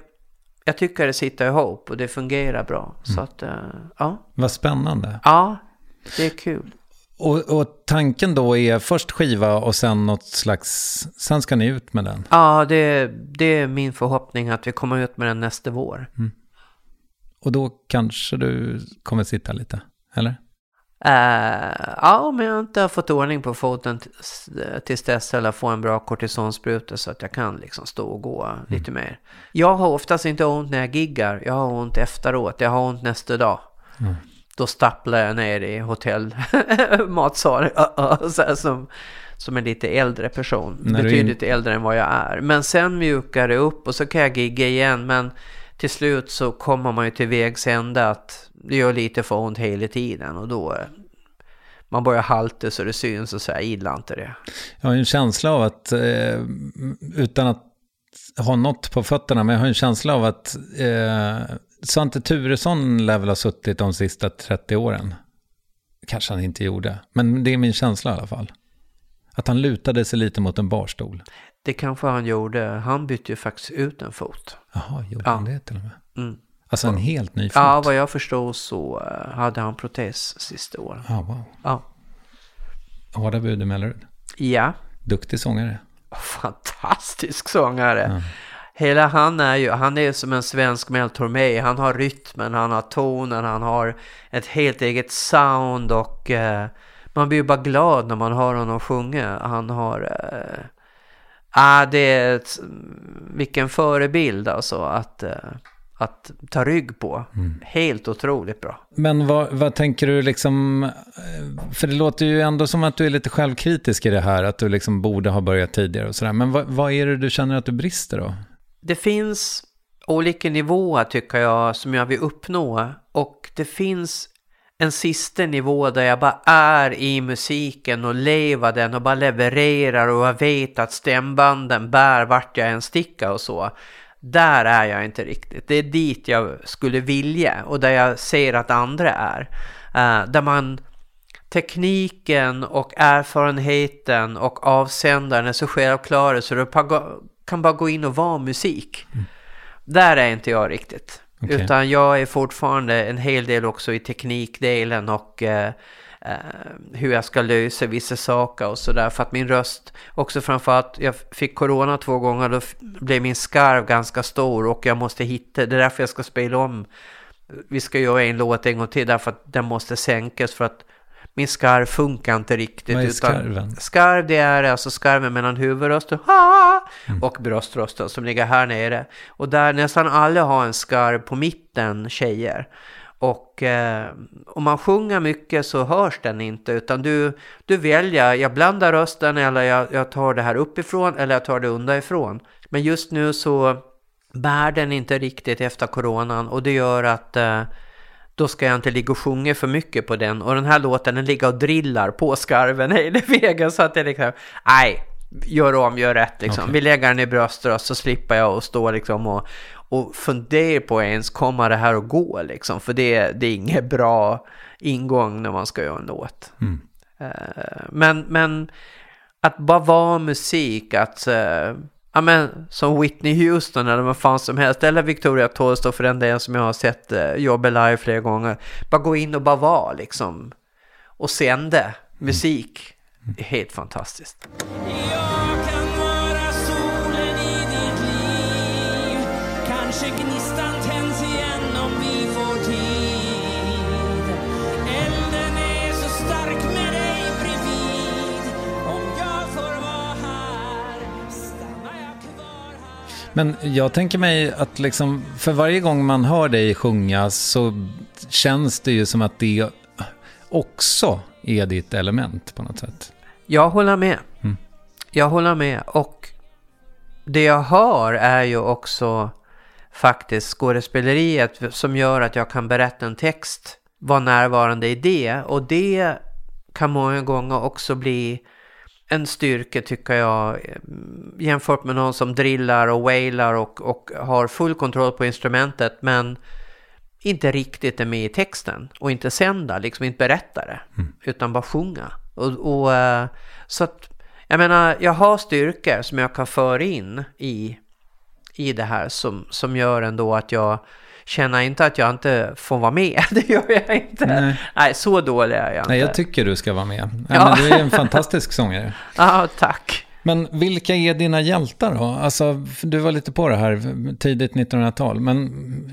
jag tycker det sitter ihop och det fungerar bra. Mm. Så att, eh, ja. Vad spännande. Ja, det är kul. Och, och, tanken då är först skiva och sen något slags, sen ska ni ut med den? Ja, det, det är min förhoppning att vi kommer ut med den nästa vår. Mm. Och då kanske du kommer sitta lite, eller? Uh, ja, om jag inte har fått ordning på foten tills dess eller få en bra kortisonspruta så att jag kan liksom stå och gå mm. lite mer. Jag har oftast inte ont när jag giggar, jag har ont efteråt, jag har ont nästa dag. Mm. Då stapplar jag ner i hotellmatsalen som, som en lite äldre person. När Betydligt in... äldre än vad jag är. Men sen mjukar det upp och så kan jag gigga igen. Men till slut så kommer man ju till vägs ände att det gör lite för ont hela tiden och då man börjar halta så det syns och så jag gillar inte det. Jag har en känsla av att, eh, utan att ha något på fötterna, men jag har en känsla av att eh, Svante Turesson lär väl ha suttit de sista 30 åren. Kanske han inte gjorde, men det är min känsla i alla fall. Att han lutade sig lite mot en barstol. Det kanske han gjorde. Han bytte ju faktiskt ut en fot. Jaha, gjorde ja. han det till och med? Mm. Alltså en helt ny fot? Ja, vad jag förstår så eh, hade han protes sista året. Ja, wow. Ja. Hårda bud Mellerud. Ja. Duktig sångare. Fantastisk sångare. Ja. Hela han är ju, han är som en svensk Mel Tormé. Han har rytmen, han har tonen, han har ett helt eget sound och eh, man blir ju bara glad när man hör honom sjunga. Han har... Eh, ah, det är ett, vilken förebild alltså att, eh, att ta rygg på. Mm. Helt otroligt bra. Men vad, vad, tänker du liksom... Eh, för det låter ju ändå som att du är lite självkritisk i det här. Att du liksom borde ha börjat tidigare och sådär. Men vad, vad är det du känner att du brister då? Det finns olika nivåer tycker jag som jag vill uppnå. Och det finns en sista nivå där jag bara är i musiken och lever den och bara levererar och jag vet att stämbanden bär vart jag än stickar och så. Där är jag inte riktigt. Det är dit jag skulle vilja och där jag ser att andra är. Uh, där man tekniken och erfarenheten och avsändaren är så självklara så du kan bara gå in och vara musik. Mm. Där är inte jag riktigt. Okay. Utan jag är fortfarande en hel del också i teknikdelen och eh, eh, hur jag ska lösa vissa saker och sådär. För att min röst, också framförallt, jag fick corona två gånger, då blev min skarv ganska stor och jag måste hitta, det är därför jag ska spela om. Vi ska göra en låt en gång till därför att den måste sänkas för att min skarv funkar inte riktigt. Vad är skarven? Skarv det är alltså skarven mellan huvudrösten mm. och bröströsten som ligger här nere. Och där nästan alla har en skarv på mitten, tjejer. Och eh, om man sjunger mycket så hörs den inte utan du, du väljer, jag blandar rösten eller jag, jag tar det här uppifrån eller jag tar det underifrån. Men just nu så bär den inte riktigt efter coronan och det gör att eh, då ska jag inte ligga och sjunga för mycket på den. Och den här låten den ligger och drillar på skarven hela vägen så att det liksom, nej, gör om, gör rätt liksom. Okay. Vi lägger den i bröströst så slipper jag att stå liksom och, och fundera på ens kommer det här att gå liksom. För det, det är inget bra ingång när man ska göra en låt. Mm. Uh, men, men att bara vara musik, att uh, ja men som Whitney Houston eller vad fan som helst, eller Victoria Tollstor för den delen som jag har sett eh, jobba live flera gånger. Bara gå in och bara vara liksom och sända musik. Mm. Helt fantastiskt. Jag Men jag tänker mig att liksom, för varje gång man hör dig sjunga så känns det ju som att det också är ditt element på något sätt. Jag håller med. Mm. Jag håller med. Och det jag hör är ju också faktiskt skådespeleriet som gör att jag kan berätta en text, vara närvarande i det. Och det kan många gånger också bli en styrka tycker jag jämfört med någon som drillar och wailar och, och har full kontroll på instrumentet men inte riktigt är med i texten och inte sända, liksom inte berätta det mm. utan bara sjunga. Och, och, eh, så att, jag menar, jag har styrkor som jag kan föra in i, i det här som, som gör ändå att jag känner inte att jag inte får vara med. Det gör jag inte. Nej, Nej så dålig är jag inte. Nej, jag tycker du ska vara med. Ja, ja. Du är en fantastisk sångare. Ja, tack. Men vilka är dina hjältar då? Alltså, du var lite på det här tidigt 1900-tal. Men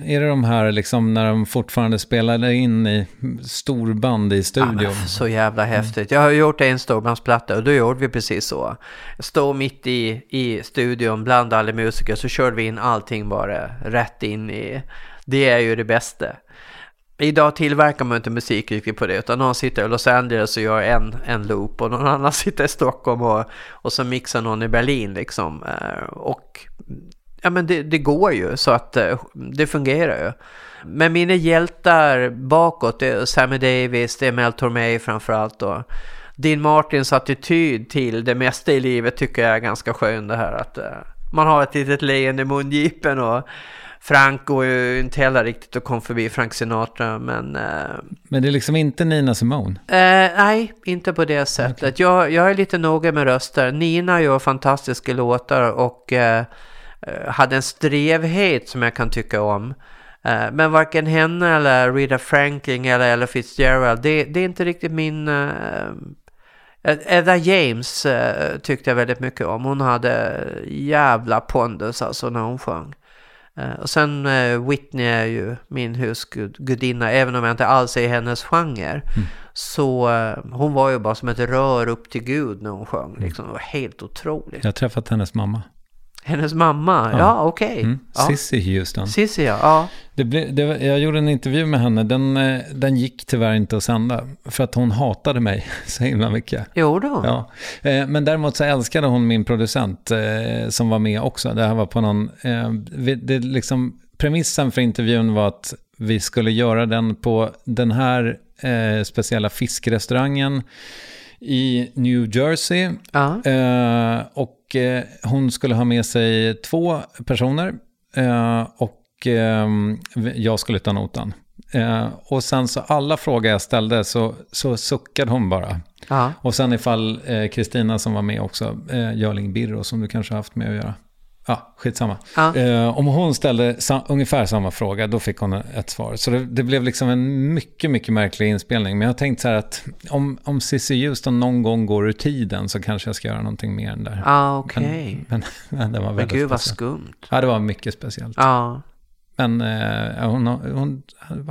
är det de här liksom när de fortfarande spelade in i storband i studion? Ja, så jävla häftigt. Jag har gjort en storbandsplatta och då gjorde vi precis så. Stå mitt i, i studion bland alla musiker så körde vi in allting bara rätt in i. Det är ju det bästa. Idag tillverkar man inte musik riktigt på det utan någon sitter i Los Angeles och gör en, en loop och någon annan sitter i Stockholm och, och så mixar någon i Berlin liksom. Eh, och ja men det, det går ju så att eh, det fungerar ju. Men mina hjältar bakåt, det är Sammy Davis, det är Mel Tormé framförallt då. Dean Martins attityd till det mesta i livet tycker jag är ganska skön det här att eh, man har ett litet leende i mungipen och Frank går ju inte heller riktigt att komma förbi Frank Sinatra, men... Eh, men det är liksom inte Nina Simone? Eh, nej, inte på det sättet. Okay. Jag, jag är lite noga med röster. Nina gör fantastiska låtar och eh, eh, hade en strevhet som jag kan tycka om. Eh, men varken henne eller Rita Franklin eller Ella Fitzgerald, det, det är inte riktigt min... Edda James uh, tyckte jag väldigt mycket om. Hon hade jävla pondus alltså när hon sjöng. Eh, och sen uh, Whitney är ju min husgudinna, även om jag inte alls är i hennes genre. Mm. Så uh, hon var ju bara som ett rör upp till Gud när hon sjöng. Liksom. Det var helt otroligt. Jag har träffat hennes mamma. Hennes mamma? Ja, ja okej. Okay. Mm. Ja. Sissi Houston. Sissi, ja. ja. Det ble, det, jag gjorde en intervju med henne. Den, eh, den gick tyvärr inte att sända. För att hon hatade mig så himla mycket. Jo då. Ja. Eh, men däremot så älskade hon min producent eh, som var med också. Det här var på någon... Det liksom, premissen för intervjun var att vi skulle göra den på den här speciella fiskrestaurangen i New Jersey. Ja. Eh, och eh, hon skulle ha med sig två personer. Eh, och eh, jag skulle ta notan. Eh, och sen så alla frågor jag ställde så, så suckade hon bara. Ja. Och sen ifall eh, Kristina som var med också, eh, Görling Birro som du kanske har haft med att göra. Ja, skitsamma. Ja. Eh, om hon ställde sa ungefär samma fråga, då fick hon ett svar. Så det, det, blev liksom en mycket, mycket märklig inspelning. Men jag har tänkt så här att om, om Cissi Houston någon gång går ur tiden så kanske jag ska göra någonting mer än där. Ja, okej. Okay. Men, men, det var väldigt Men gud vad skumt. Ja, det var mycket speciellt. Ja. Men eh, hon, hon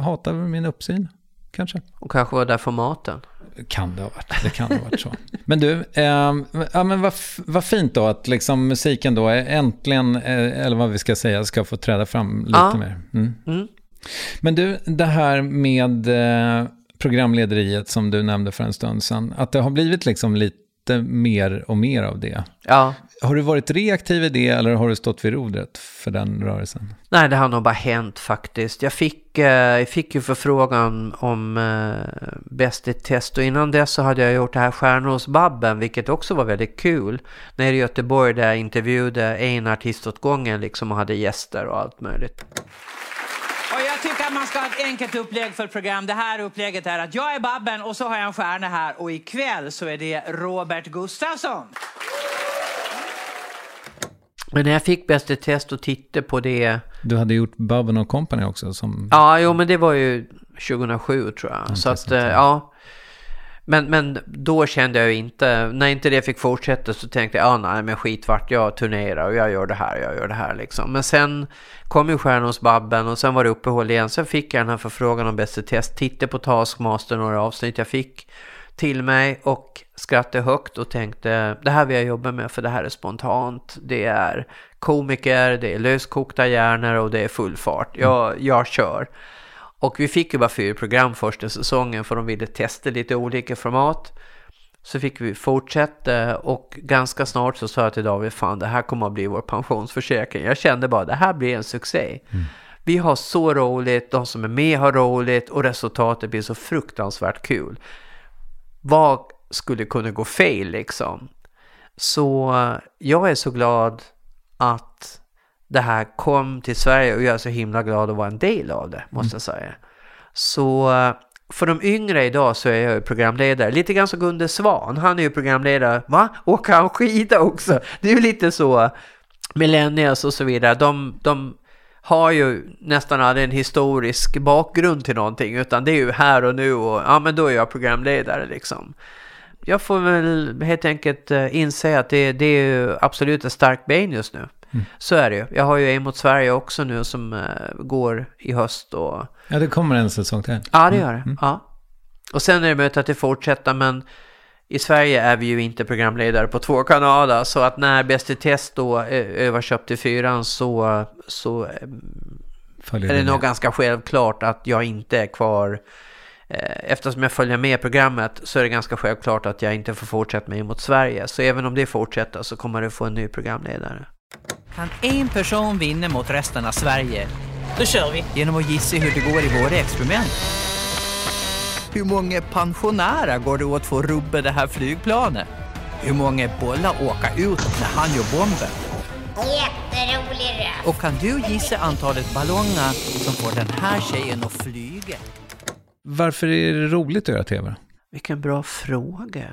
hatar min uppsyn, kanske. Och kanske var där för maten. Kan det ha varit. Det kan ha varit så. Men du, eh, ja, men vad, vad fint då att liksom musiken då äntligen, eh, eller vad vi ska säga, ska få träda fram lite ja. mer. Mm. Mm. Men du, det här med eh, programlederiet som du nämnde för en stund sedan, att det har blivit liksom lite mer och mer av det. Ja. Har du varit reaktiv i det eller har du stått vid rodret för den rörelsen? Nej, det har nog bara hänt faktiskt. Jag fick, eh, jag fick ju förfrågan om eh, Bäst i test och innan dess så hade jag gjort det här Stjärnåsbabben vilket också var väldigt kul. Nere i Göteborg där jag intervjuade en artist åt gången liksom och hade gäster och allt möjligt. Och jag tycker att man ska ha ett enkelt upplägg för ett program. Det här upplägget är att jag är Babben och så har jag en stjärna här och ikväll så är det Robert Gustafsson. Men när jag fick Bäst i test och tittade på det... Du hade gjort och Company också som... Ja, jo men det var ju 2007 tror jag. Så att, ja. Men, men då kände jag ju inte, när inte det fick fortsätta så tänkte jag, ja nej men skit vart jag turnerar och jag gör det här, jag gör det här liksom. Men sen kom ju Stjärnors Babben och sen var det uppehåll igen. Sen fick jag den här förfrågan om Bäst i test, tittade på Taskmaster, några avsnitt jag fick till mig och skrattade högt och tänkte det här vill jag jobba med för det här är spontant. Det är komiker, det är löskokta hjärnor och det är full fart. Jag, jag kör. Och vi fick ju bara fyra program första säsongen för de ville testa lite olika format. Så fick vi fortsätta och ganska snart så sa jag till David, fan det här kommer att bli vår pensionsförsäkring. Jag kände bara, det här blir en succé. Mm. Vi har så roligt, de som är med har roligt och resultatet blir så fruktansvärt kul vad skulle kunna gå fel liksom? Så jag är så glad att det här kom till Sverige och jag är så himla glad att vara en del av det, måste jag säga. Så för de yngre idag så är jag ju programledare, lite grann som Gunde Svan, han är ju programledare, va? Åker han skida också? Det är ju lite så, millennials och så vidare, de, de har ju nästan aldrig en historisk bakgrund till någonting utan det är ju här och nu och ja men då är jag programledare liksom. jag får väl helt enkelt uh, inse att det, det är ju absolut ett starkt ben just nu. Mm. Så är det ju. Jag har ju en mot Sverige också nu som uh, går i höst. Och... Ja, det kommer en säsong till. Ja, det gör det. Mm. Ja. Och sen är det möjligt att det fortsätter, men i Sverige är vi ju inte programledare på två kanaler, så att när Bäst i test då överköpt till fyran så, så är det nog ganska självklart att jag inte är kvar Eh, eftersom jag följer med programmet så är det ganska självklart att jag inte får fortsätta med mot Sverige. Så även om det fortsätter så kommer det få en ny programledare. Kan en person vinna mot resten av Sverige? Då kör vi! Genom att gissa hur det går i våra experiment. Hur många pensionärer går det åt för att rubba det här flygplanet? Hur många bollar åker ut när han gör bomben? Jätterolig röst! Och kan du gissa antalet ballonger som får den här tjejen att flyga? Varför är det roligt att göra tv? Vilken bra fråga.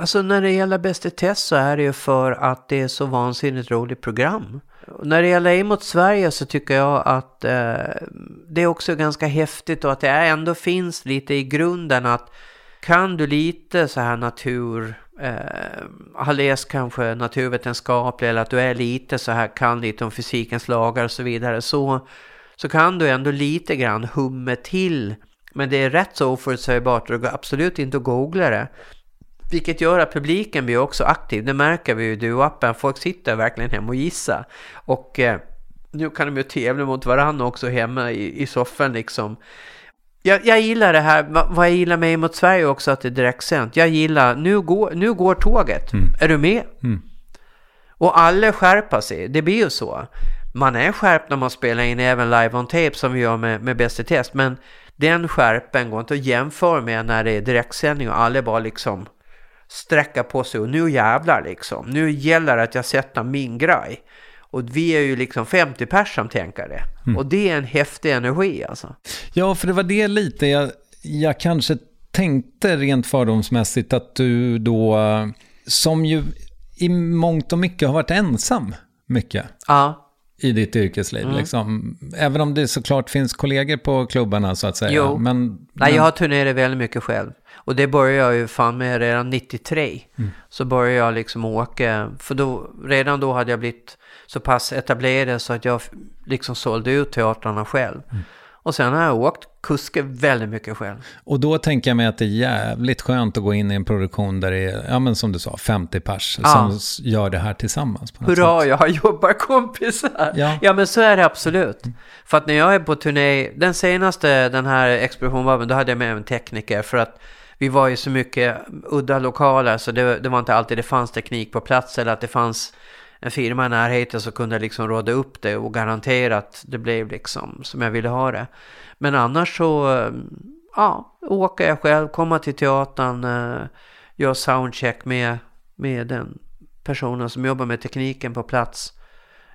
Alltså när det gäller Bäst i test så är det ju för att det är så vansinnigt roligt program. Och när det gäller Emot mot Sverige så tycker jag att eh, det är också ganska häftigt och att det ändå finns lite i grunden att kan du lite så här natur, eh, har läst kanske naturvetenskaplig eller att du är lite så här, kan lite om fysikens lagar och så vidare så, så kan du ändå lite grann humma till men det är rätt så oförutsägbart och det går absolut inte att googla det. Vilket gör att publiken blir också aktiv. Det märker vi ju i du-appen. Folk sitter verkligen hemma och gissar. Och eh, nu kan de ju tävla mot varandra också hemma i, i soffan liksom. Jag, jag, gillar det här, vad jag gillar med mot Sverige också att det är direktsänt. Jag gillar, nu går, nu går tåget. Mm. Är du med? Mm. Och alla skärper sig, det blir ju så. Man är skärpt när man spelar in även live on tape som vi gör med, med Bäst i test. Men den skärpen går inte att jämföra med när det är direktsändning och alla bara liksom sträcka på sig och nu jävlar liksom. Nu gäller det att jag sätter min grej. Och vi är ju liksom 50 pers som tänker det. Mm. Och det är en häftig energi alltså. Ja, för det var det lite jag, jag kanske tänkte rent fördomsmässigt att du då, som ju i mångt och mycket har varit ensam mycket. Ja i ditt yrkesliv. Mm. Liksom. Även om det såklart finns kollegor på klubbarna så att säga. Jo. Men, Nej, men... jag har turnerat väldigt mycket själv. Och det började jag ju fan med redan 93. Mm. Så började jag liksom åka, för då, redan då hade jag blivit så pass etablerad så att jag liksom sålde ut teatrarna själv. Mm. Och sen har jag åkt kuske väldigt mycket själv. Och då tänker jag mig att det är jävligt skönt att gå in i en produktion där det är, ja men som du sa, 50 pers ja. som gör det här tillsammans. På Hurra, sätt. jag har jobbarkompisar! Ja. ja men så är det absolut. Mm. För att när jag är på turné, den senaste, den här Expedition då hade jag med en tekniker för att vi var ju så mycket udda lokaler så det, det var inte alltid det fanns teknik på plats eller att det fanns en firma i närheten så kunde jag liksom råda upp det och garantera att det blev liksom som jag ville ha det. Men annars så, ja, åka jag själv, komma till teatern, eh, göra soundcheck med, med den personen som jobbar med tekniken på plats.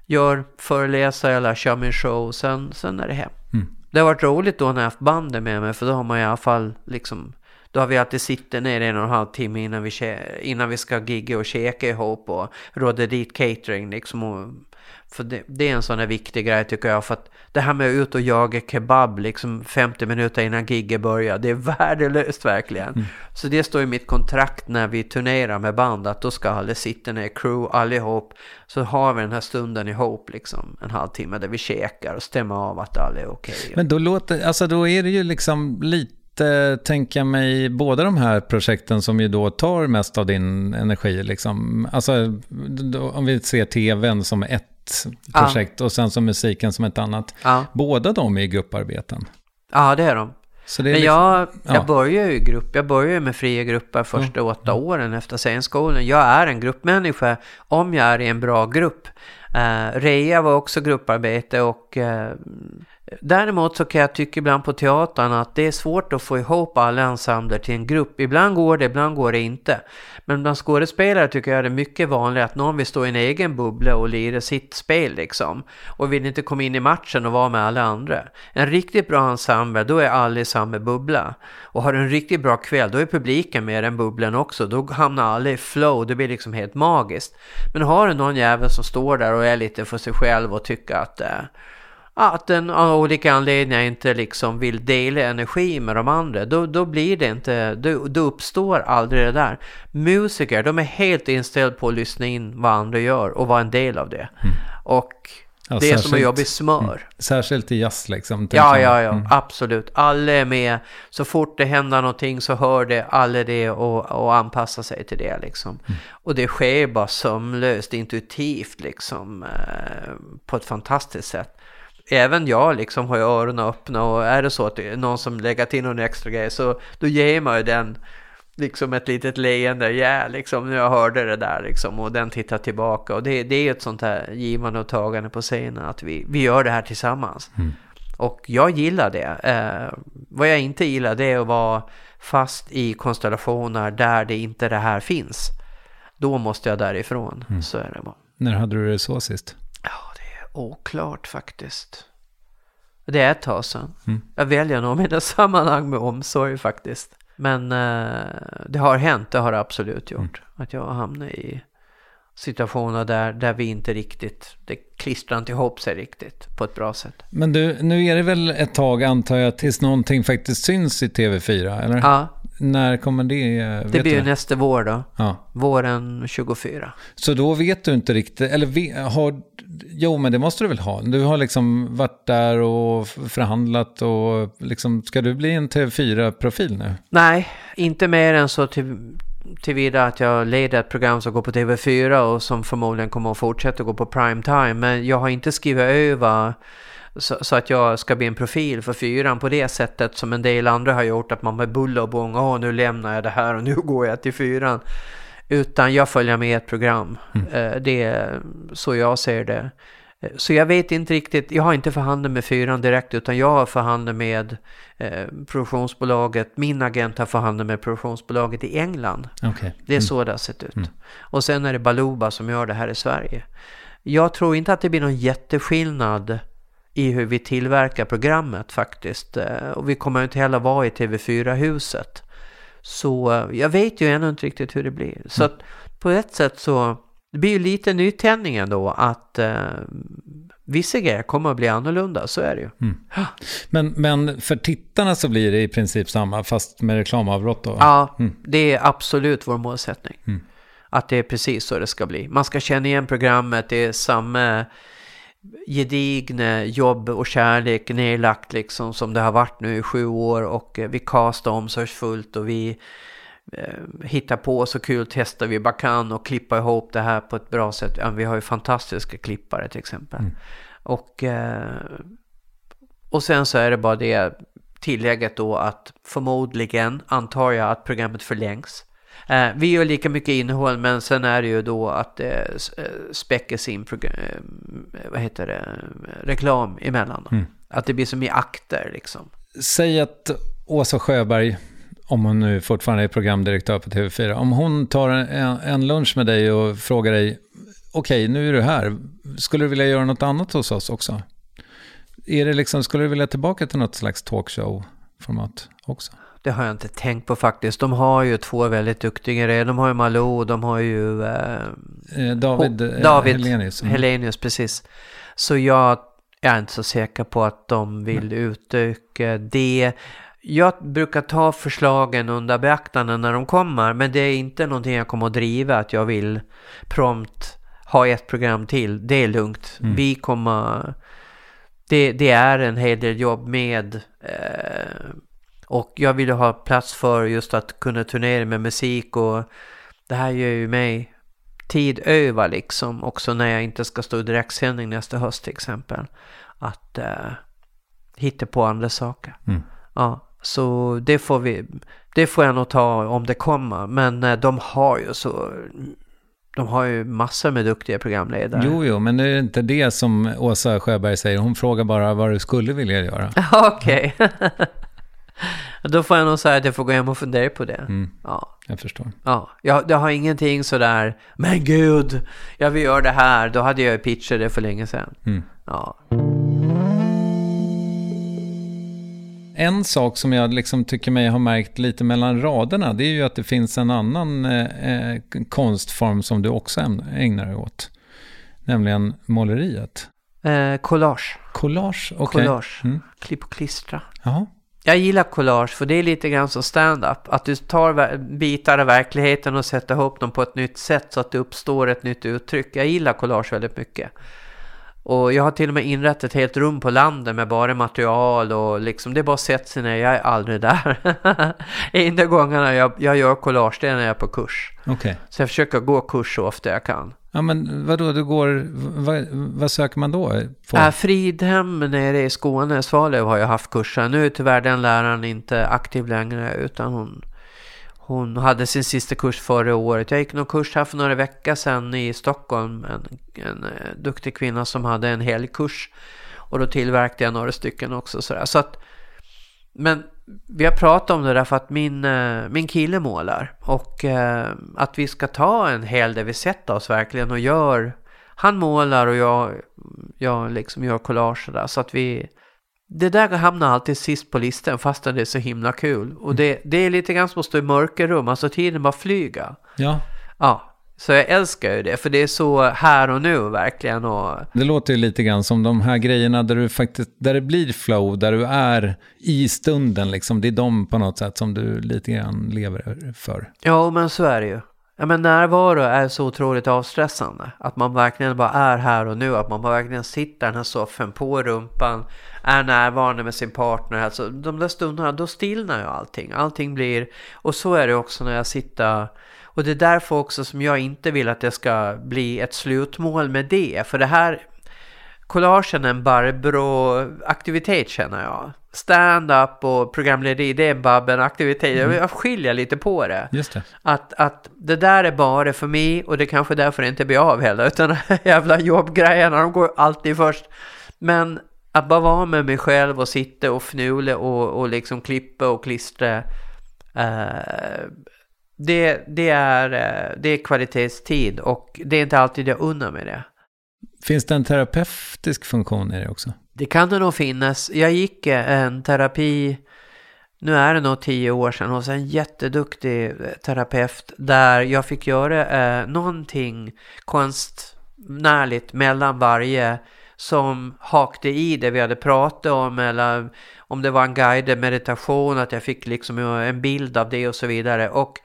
Gör föreläsare eller kör min show, sen, sen är det hem. Mm. Det har varit roligt då när jag haft bandet med mig för då har man i alla fall liksom då har vi alltid suttit ner en och en halv timme innan vi, innan vi ska gigga och käka ihop och råda dit catering liksom. Och, för det, det, är en sån här viktig grej tycker jag. För att det här med att ut och jaga kebab liksom 50 minuter innan gigget börjar. Det är värdelöst verkligen. Mm. Så det står i mitt kontrakt när vi turnerar med band. Att då ska alla sitta ner, crew allihop. Så har vi den här stunden ihop liksom. En halvtimme där vi käkar och stämmer av att alla är okej. Okay. Men då låter, alltså då är det ju liksom lite tänka mig båda de här projekten som ju då tar mest av din energi. Liksom. Alltså, om vi ser tvn som ett projekt ja. och sen som musiken som ett annat. Ja. Båda de är grupparbeten. Ja, det är de. Det är Men liksom, jag, jag ja. börjar ju i grupp. Jag börjar med fria grupper första mm. åtta åren efter scenskolan. Jag är en gruppmänniska om jag är i en bra grupp. Uh, Reja var också grupparbete och uh, Däremot så kan jag tycka ibland på teatern att det är svårt att få ihop alla ensembler till en grupp. Ibland går det, ibland går det inte. Men bland skådespelare tycker jag det är mycket vanligt att någon vill stå i en egen bubbla och lira sitt spel liksom. Och vill inte komma in i matchen och vara med alla andra. En riktigt bra ensemble, då är alla i samma bubbla. Och har du en riktigt bra kväll, då är publiken med i den bubblan också. Då hamnar alla i flow, det blir liksom helt magiskt. Men har du någon jävel som står där och är lite för sig själv och tycker att eh, att den av olika anledningar inte liksom vill dela energi med de andra, då, då blir det inte, då, då uppstår aldrig det där. Musiker, de är helt inställda på att lyssna in vad andra gör och vara en del av det. Mm. Och Ja, det är som att jobba i smör. Mm. Särskilt i jazz liksom. Ja, ja, ja, Mm. absolut. Alla är med. Så fort det händer någonting så hör det alla det och, och anpassar sig till det liksom. Och det sker bara sömlöst, intuitivt liksom. Eh, på ett fantastiskt sätt. Även jag liksom har ju öronen öppna och är det så att det är någon som lägger till någon extra grej så då ger man ju den liksom ett litet leende, ja liksom nu jag hörde det där liksom och den tittar tillbaka och det, det är ett sånt här givande och tagande på scenen att vi, vi gör det här tillsammans. Och jag gillar det. Eh, vad jag inte gillar det är att vara fast i konstellationer där det inte det här finns. Då måste jag därifrån. Så är det bara. När hade du det så sist? Oklart faktiskt. Det är ett tag sedan. Mm. Jag väljer nog mina sammanhang med omsorg faktiskt. Men eh, det har hänt, det har det absolut gjort. Att jag har hamnat i situationer där, där vi inte riktigt, det klistrar inte ihop sig riktigt på ett bra sätt. Men du, nu är det väl ett tag antar jag tills någonting faktiskt syns i TV4, eller? Ja. När kommer det? Det blir du nästa vår då. Ja. Våren 24. Så då vet du inte riktigt, eller har, jo men det måste du väl ha. Du har liksom varit där och förhandlat och liksom, ska du bli en TV4-profil nu? Nej, inte mer än så till, tillvida att jag leder ett program som går på TV4 och som förmodligen kommer att fortsätta gå på prime time. Men jag har inte skrivit över så, så att jag ska bli en profil för fyran på det sättet som en del andra har gjort. Att man med buller och bång, åh nu lämnar jag det här och nu går jag till fyran. Utan jag följer med ett program. Eh, Det är så jag ser det. Eh, Så jag vet inte riktigt, jag har inte förhandlat med fyran direkt utan jag har förhandlat med eh, produktionsbolaget, min agent har förhandlat med produktionsbolaget i England. Okej. Det är så det har sett ut. Och sen är det Baluba som gör det här i Sverige. Jag tror inte att det blir någon jätteskillnad i hur vi tillverkar programmet faktiskt. Eh, Och vi kommer inte heller vara i TV4-huset. Så eh, jag vet ju ännu inte riktigt hur det blir. Så att på ett sätt så, det blir ju lite nytändning ändå att eh, vissa grejer kommer att bli annorlunda, så är det ju. Men, men för tittarna så blir det i princip samma, fast med reklamavbrott då? Ja, Mm. det är absolut vår målsättning. Att det är precis så det ska bli. Man ska känna igen programmet, det är samma gedigne jobb och kärlek nedlagt liksom som det har varit nu i sju år och eh, vi castar omsorgsfullt och vi eh, hittar på så kul, testar vi bara kan och klippa ihop det här på ett bra sätt. Ja, vi har ju fantastiska klippare till exempel. Och, eh, och sen så är det bara det tillägget då att förmodligen antar jag att programmet förlängs. Eh, vi gör lika mycket innehåll men sen är det ju då att det eh, späckas in eh, vad heter det, reklam emellan. Då. Att det blir som i akter liksom. Säg att Åsa Sjöberg, om hon nu fortfarande är programdirektör på TV4, om hon tar en, en lunch med dig och frågar dig, okej nu är du här, skulle du vilja göra något annat hos oss också? Är det liksom, skulle du vilja tillbaka till något slags talkshow-format också? Det har jag inte tänkt på faktiskt. De har ju två väldigt duktiga. De har ju Malou och de har ju eh, Eh, David, eh, David Hellenius. Mm. Hellenius, precis. Så jag är inte så säker på att de vill utöka det. Jag brukar ta förslagen under beaktande när de kommer, men det är inte någonting jag kommer att driva att jag vill prompt ha ett program till. Det är lugnt. Vi kommer... Det, det är en hel del jobb med eh, och jag vill ha plats för just att kunna turnera med musik och det här gör ju mig tid över liksom också när jag inte ska stå i direktsändning nästa höst till exempel. Att eh, hitta på andra saker. Mm. Ja, så det får vi, det får jag nog ta om det kommer. Men eh, de har ju så, de har ju massor med duktiga programledare. Jo, jo, men det är inte det som Åsa Sjöberg säger. Hon frågar bara vad du skulle vilja göra. Okej. Då får jag nog säga att jag får gå hem och fundera på det. Mm, Ja. jag förstår. Ja, jag, jag har ingenting sådär, men gud, jag vill göra det här. Då hade jag ju pitchat det för länge sedan. Mm. Ja. En sak som jag liksom tycker mig ha märkt lite mellan raderna, det är ju att det finns en annan eh, eh, konstform som du också ägnar dig åt. Nämligen måleriet. Eh, collage. Collage? Okej. Collage. Mm. Klipp och klistra. Jaha. Jag gillar collage för det är lite grann som stand-up. Att du tar bitar av verkligheten och sätter ihop dem på ett nytt sätt så att det uppstår ett nytt uttryck. Jag gillar collage väldigt mycket. Och jag har till och med inrett ett helt rum på landet med bara material och liksom det är bara sätta sig ner. Jag är aldrig där. Enda gångerna jag, jag gör collage det är när jag är på kurs. Okej. Så jag försöker gå kurs så ofta jag kan. Ja, men vadå, du går... Vad, vad söker man då? På? Äh, Fridhem nere i Skåne, Svalöv har jag haft kurser. Nu är tyvärr den läraren inte aktiv längre utan hon, hon hade sin sista kurs förra året. Jag gick någon kurs här för några veckor sedan i Stockholm. En, en eh, duktig kvinna som hade en helgkurs. Och då tillverkade jag några stycken också. Sådär. Så att, men vi har pratat om det där för att min, eh, min kille målar. Och eh, att vi ska ta en hel där vi sätter oss verkligen och gör. Han målar och jag, jag liksom gör collage där. Så att vi... Det där hamnar alltid sist på listan fastän det är så himla kul. Och det, det är lite grann som att stå i mörkerrum. Alltså tiden bara flyga. Ja, Ja, så jag älskar ju det. För det är så här och nu verkligen. Och, det låter ju lite grann som de här grejerna där du faktiskt, där det blir flow, där du är i stunden liksom. Det är de på något sätt som du lite grann lever för. Ja, men så är det ju. Ja, men närvaro är så otroligt avstressande. Att man verkligen bara är här och nu. Att man bara verkligen sitter i den här soffan på rumpan. Är närvarande med sin partner. Alltså de där stunderna, då stillnar ju allting. Allting blir... Och så är det också när jag sitter... Och det är därför också som jag inte vill att det ska bli ett slutmål med det. För det här... Collagen är en Barbro-aktivitet känner jag. Stand-up och programlederi, det är en Babben-aktivitet. Jag- Jag skiljer lite på det. Just det. Att, att det där är bara för mig och det är kanske därför det inte blir av heller. Utan jävla jobbgrejerna, de går alltid först. Men att bara vara med mig själv och sitta och fnula och, och liksom klippa och klistra. Eh, det, det, är, eh, det är kvalitetstid och det är inte alltid jag unnar mig det. Finns det en terapeutisk funktion i det också? Det kan det nog finnas. Jag gick eh, en terapi, nu är det nog tio år sedan, hos en jätteduktig eh, terapeut där jag fick göra eh, någonting konstnärligt mellan varje som hakte i det vi hade pratat om eller om det var en guided meditation att jag fick liksom en bild av det och så vidare. Och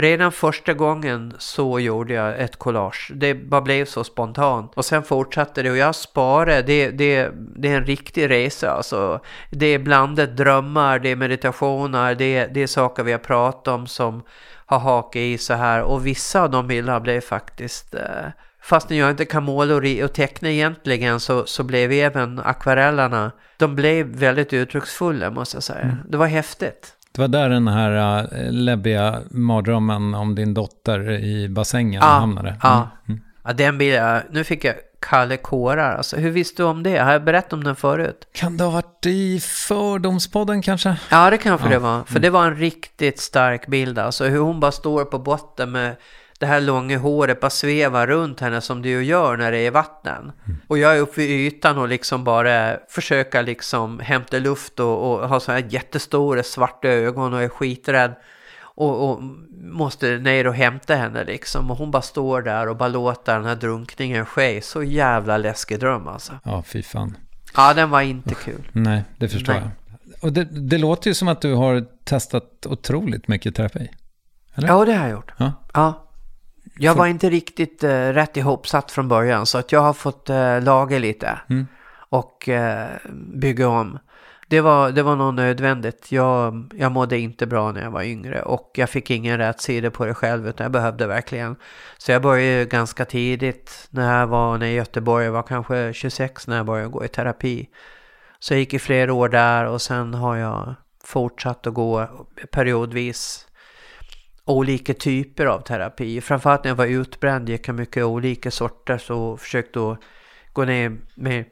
Redan första gången så gjorde jag ett collage. Det bara blev så spontant. Och sen fortsatte det och jag sparade. Det, det, det är en riktig resa alltså. Det är blandat drömmar, det är meditationer, det, det är saker vi har pratat om som har hakat i så här. Och vissa av de bilderna blev faktiskt... Eh, fastän jag inte kan måla och, och teckna egentligen så, så blev även akvarellerna... De blev väldigt uttrycksfulla måste jag säga. Det var häftigt. Det var där den här uh, läbbiga mardrömmen om din dotter i bassängen Ja, hamnade. Mm. ja. Ja, den bilden, nu fick jag kalla kårar. Alltså, hur visste du om det? Har jag berättat om den förut? Kan det ha varit i Fördomspodden kanske? Ja, det kanske Ja. det var. För det var en riktigt stark bild. Alltså hur hon bara står på botten med det här långa håret bara svävar runt henne som det ju gör när det är vatten. Och jag är uppe vid ytan och liksom bara försöker liksom hämta luft och, och ha så här jättestora svarta ögon och är skiträdd. Och, och måste ner och hämta henne liksom. Och hon bara står där och bara låter den här drunkningen ske. Så jävla läskig dröm alltså. Ja, fy fan. Ja, den var inte kul. Nej, det förstår Nej. jag. Och det, det låter ju som att du har testat otroligt mycket terapi. Eller? Ja, det har jag gjort. Ja. Ja. Jag var inte riktigt eh, rätt ihopsatt från början så att jag har fått eh, laga lite Mm. och eh, bygga om. Det var, det var nog nödvändigt. Jag, jag mådde inte bra när jag var yngre och jag fick ingen rätt sida på det själv utan jag behövde verkligen. Så jag började ganska tidigt när jag var i Göteborg. Jag var kanske 26 när jag började gå i terapi. Så jag gick i flera år där och sen har jag fortsatt att gå periodvis olika typer av terapi. Framförallt när jag var utbränd gick jag mycket olika sorter så försökte att gå ner med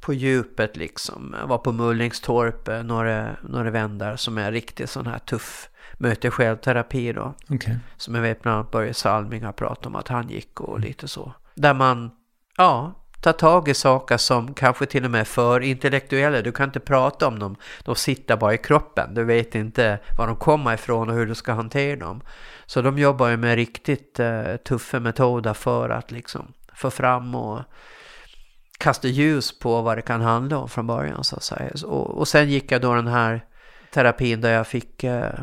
på djupet liksom. Jag var på Mullingstorp några, några vändar som är riktigt sån här tuff möte självterapi då. Okej. Som jag vet bland annat Börje Salming har pratat om att han gick och lite så. Där man, ja, tar tag i saker som kanske till och med är för intellektuella. Du kan inte prata om dem. De sitter bara i kroppen. Du vet inte var de kommer ifrån och hur du ska hantera dem. Så de jobbar ju med riktigt eh, tuffa metoder för att liksom få fram och kasta ljus på vad det kan handla om från början så att säga. Och, och sen gick jag då den här terapin där jag fick, eh,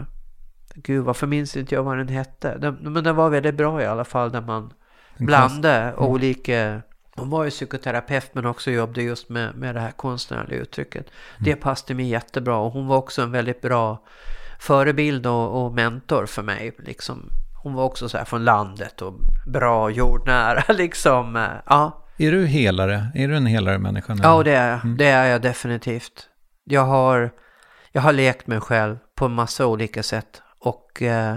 gud varför minns inte jag vad den hette? Den, men den var väldigt bra i alla fall där man blandade mm. olika hon var ju psykoterapeut men också jobbade just med, med det här konstnärliga uttrycket. Mm. Det passade mig jättebra och hon var också en väldigt bra förebild och, och mentor för mig. Liksom. Hon var också så här från landet och bra jordnära liksom. Ja. Är du helare? Är du en helare människa? Nu? Ja, det är jag. Mm. Det är jag definitivt. Jag har, jag har lekt mig själv på en massa olika sätt. Och eh,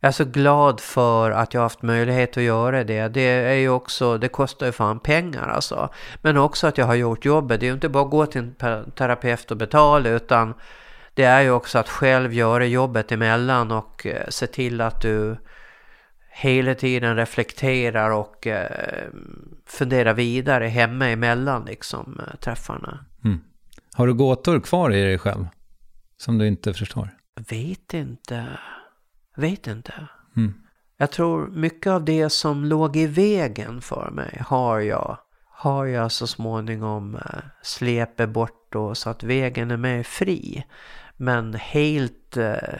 jag är så glad för att jag har haft möjlighet att göra det. Det är ju också, det kostar ju fan pengar alltså. Men också att jag har gjort jobbet. Det är ju inte bara att gå till en terapeut och betala utan det är ju också att själv göra jobbet emellan och eh, se till att du hela tiden reflekterar och eh, funderar vidare hemma emellan liksom eh, träffarna. Mm. Har du gåtor kvar i dig själv? Som du inte förstår? Vet inte. Vet inte. Mm. Jag tror mycket av det som låg i vägen för mig har jag, har jag så småningom eh, släppt bort då så att vägen är mer fri. Men helt eh,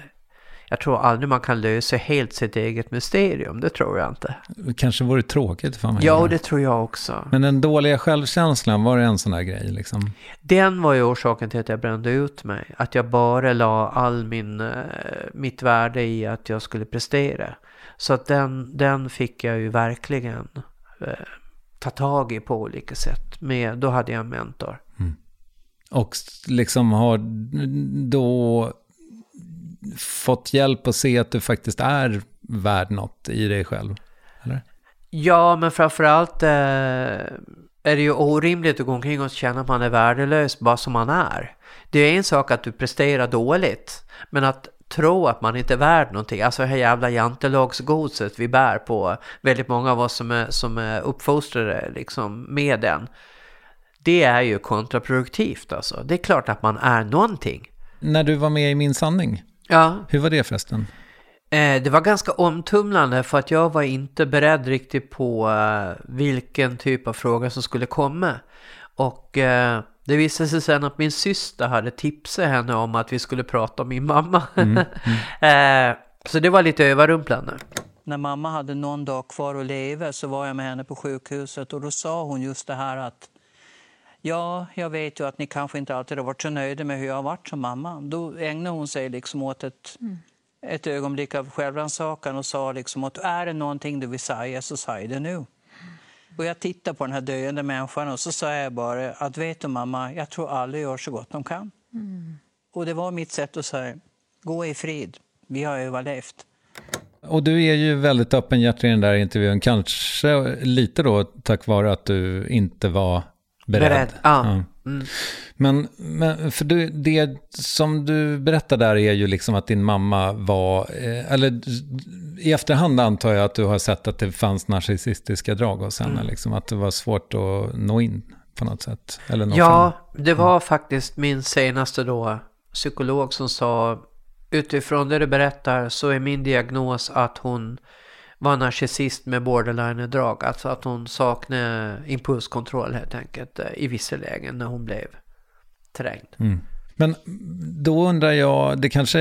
jag tror aldrig man kan lösa helt sitt eget mysterium, det tror jag inte. Det kanske vore tråkigt för mig. Ja, det tror jag också. Men den dåliga självkänslan, var det en sån där grej liksom? Den var ju orsaken till att jag brände ut mig. Att jag bara la all min, eh, mitt värde i att jag skulle prestera. Så att den, den fick jag ju verkligen eh, ta tag i på olika sätt. Med, då hade jag en mentor. Mm. Och liksom har då fått hjälp att se att du faktiskt är värd något i dig själv? Eller? Ja, men framförallt eh, är det ju orimligt att gå omkring och känna att man är värdelös bara som man är. Det är en sak att du presterar dåligt, men att tro att man inte är värd någonting, alltså det här jävla jantelagsgodset vi bär på, väldigt många av oss som är, som är uppfostrade liksom med den, det är ju kontraproduktivt alltså. Det är klart att man är någonting. När du var med i Min sanning, Ja. Hur var det förresten? Eh, det var ganska omtumlande för att jag var inte beredd riktigt på eh, vilken typ av fråga som skulle komma. Och eh, det visade sig sen att min syster hade tipsat henne om att vi skulle prata om min mamma. Mm, mm. så det var lite överrumplande. När mamma hade någon dag kvar att leva så var jag med henne på sjukhuset och då sa hon just det här att Ja, jag vet ju att ni kanske inte alltid har varit så nöjda med hur jag har varit som mamma. Då ägnade hon sig liksom åt ett, mm. ett ögonblick av självrannsakan och sa liksom att är det någonting du vill säga så säg det nu. Och jag tittade på den här döende människan och så sa jag bara att vet du mamma, jag tror alla gör så gott de kan. Mm. Och det var mitt sätt att säga, gå i frid, vi har överlevt. Och du är ju väldigt öppenhjärtig i den där intervjun, kanske lite då tack vare att du inte var beredd. beredd. Ja. ja. Mm. Men, men för du, det som du berättar där är ju liksom att din mamma var, eh, eller i efterhand antar jag att du har sett att det fanns narcissistiska drag hos henne, mm. liksom, att det var svårt att nå in på något sätt. Eller ja, fram. det var mm. faktiskt min senaste då psykolog som sa, utifrån det du berättar så är min diagnos att hon var narcissist med borderline-drag. Alltså att hon saknade impulskontroll helt enkelt eh, i vissa lägen när hon blev trängd. Mm. Men då undrar jag, det kanske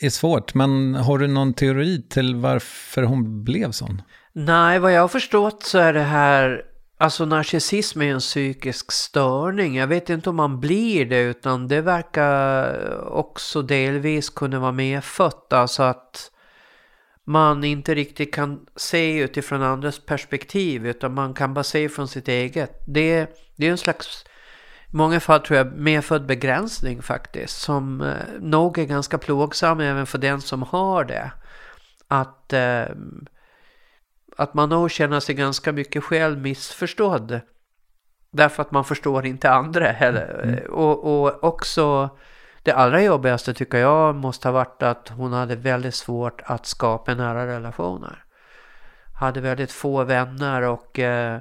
är svårt, men har du någon teori till varför hon blev sån? Nej, vad jag har förstått så är det här, alltså narcissism är en psykisk störning. Jag vet inte om man blir det, utan det verkar också delvis kunna vara medfött. Alltså att man inte riktigt kan se utifrån andras perspektiv utan man kan bara se från sitt eget. Det, det är en slags, i många fall tror jag, medfödd begränsning faktiskt som eh, nog är ganska plågsam även för den som har det. Att, eh, att man nog känner sig ganska mycket själv missförstådd. Därför att man förstår inte andra heller. Mm. Och, och också det allra jobbigaste tycker jag måste ha varit att hon hade väldigt svårt att skapa nära relationer. Hade väldigt få vänner och eh,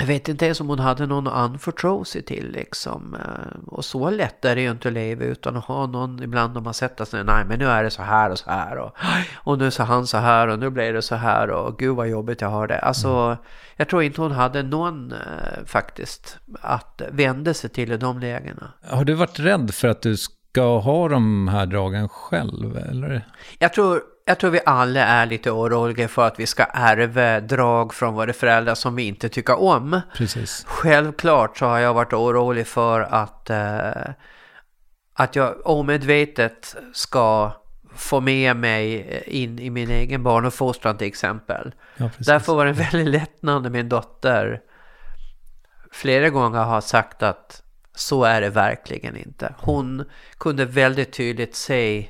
jag vet inte ens om hon hade någon att anförtro sig till liksom. Eh, och så lätt är det ju inte att leva utan att ha någon ibland om man sätter sig nej men nu är det så här och så här och, och nu sa han så här och nu blir det så här och gud vad jobbigt jag har det. Alltså mm. jag tror inte hon hade någon eh, faktiskt att vända sig till i de lägena. Har du varit rädd för att du ska ha de här dragen själv eller? Jag tror jag tror vi alla är lite oroliga för att vi ska ärva drag från våra föräldrar som vi inte tycker om. Precis. Självklart så har jag varit orolig för att, eh, att jag omedvetet ska få med mig in i min egen barnuppfostran till exempel. Ja, Därför var det väldigt lättnad när min dotter flera gånger har sagt att så är det verkligen inte. Hon kunde väldigt tydligt se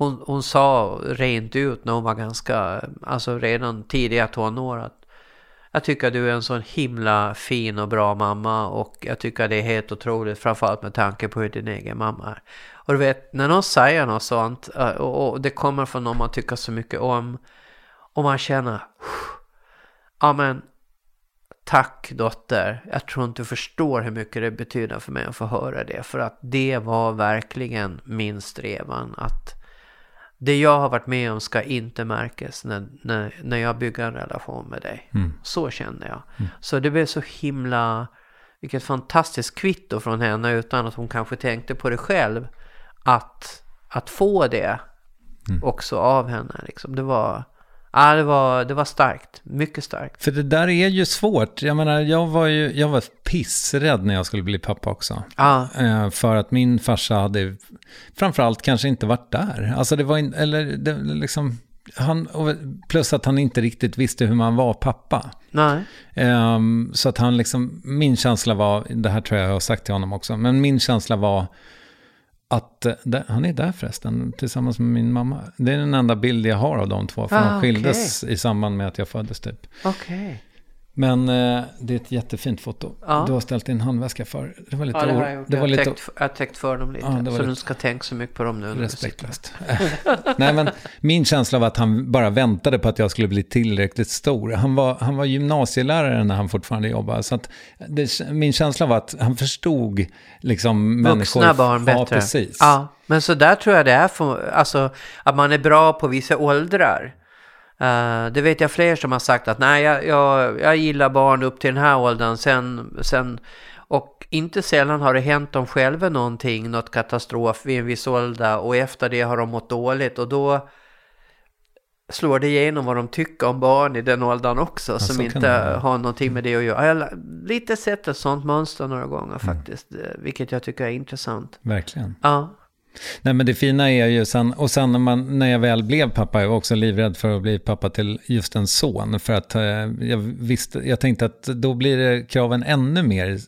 hon, hon sa rent ut när hon var ganska, alltså redan tidiga tonår att jag tycker att du är en sån himla fin och bra mamma och jag tycker att det är helt otroligt framförallt med tanke på hur din egen mamma är. Och du vet, när någon säger något sånt eh, och, det kommer från någon man tycker så mycket om och man känner ja men tack dotter, jag tror inte du förstår hur mycket det betyder för mig att få höra det för att det var verkligen min strävan att det jag har varit med om ska inte märkas när, när, när jag bygger en relation med dig. Mm. Så kände jag. Mm. Så det blev så himla, vilket fantastiskt kvitto från henne utan att hon kanske tänkte på det själv. Att, att få det mm. också av henne. Liksom. Det var Ja, det var, det var starkt. Mycket starkt. För det där är ju svårt. Jag menar, jag var ju jag var pissrädd när jag skulle bli pappa också. Ja. Eh, för att min farsa hade framförallt kanske inte varit där. Alltså det var in, eller det, liksom, han, plus att han inte riktigt visste hur man var pappa. Nej. Um, så att han liksom, min känsla var, det här tror jag jag har sagt till honom också, men min känsla var att, eh, han är där förresten, tillsammans med min mamma. Det är den enda bild jag har av de två, för ah, de skildes okay. i samband med att jag föddes typ. Okay. Men eh, det är ett jättefint foto. Ja. Du har ställt din handväska för. Det var lite ja, det har jag gjort. Det var jag, lite... täckt, jag har täckt för dem lite. Ja, så lite... du ska tänka så mycket på dem nu. Respektlöst. Nej, men min känsla var att han bara väntade på att jag skulle bli tillräckligt stor. Han var, han var gymnasielärare när han fortfarande jobbade. Så att det, min känsla var att han förstod liksom Vuxna människor. barn bättre. Ja, precis. Ja, men så där tror jag det är. För, alltså, att man är bra på vissa åldrar. Uh, det vet jag fler som har sagt att nej, jag, jag, jag gillar barn upp till den här åldern. Sen, sen, och inte sällan har det hänt dem själva någonting, något katastrof vid en viss ålder och efter det har de mått dåligt och då slår det igenom vad de tycker om barn i den åldern också ja, som inte har någonting med det att göra. Jag har lite sett ett sånt mönster några gånger mm. faktiskt, mm. vilket jag tycker är intressant. Verkligen. Ja. Nej men det fina är ju sen, och sen när, man, när jag väl blev pappa, jag var också livrädd för att bli pappa till just en son. För att eh, jag visste, jag tänkte att då blir kraven ännu mer,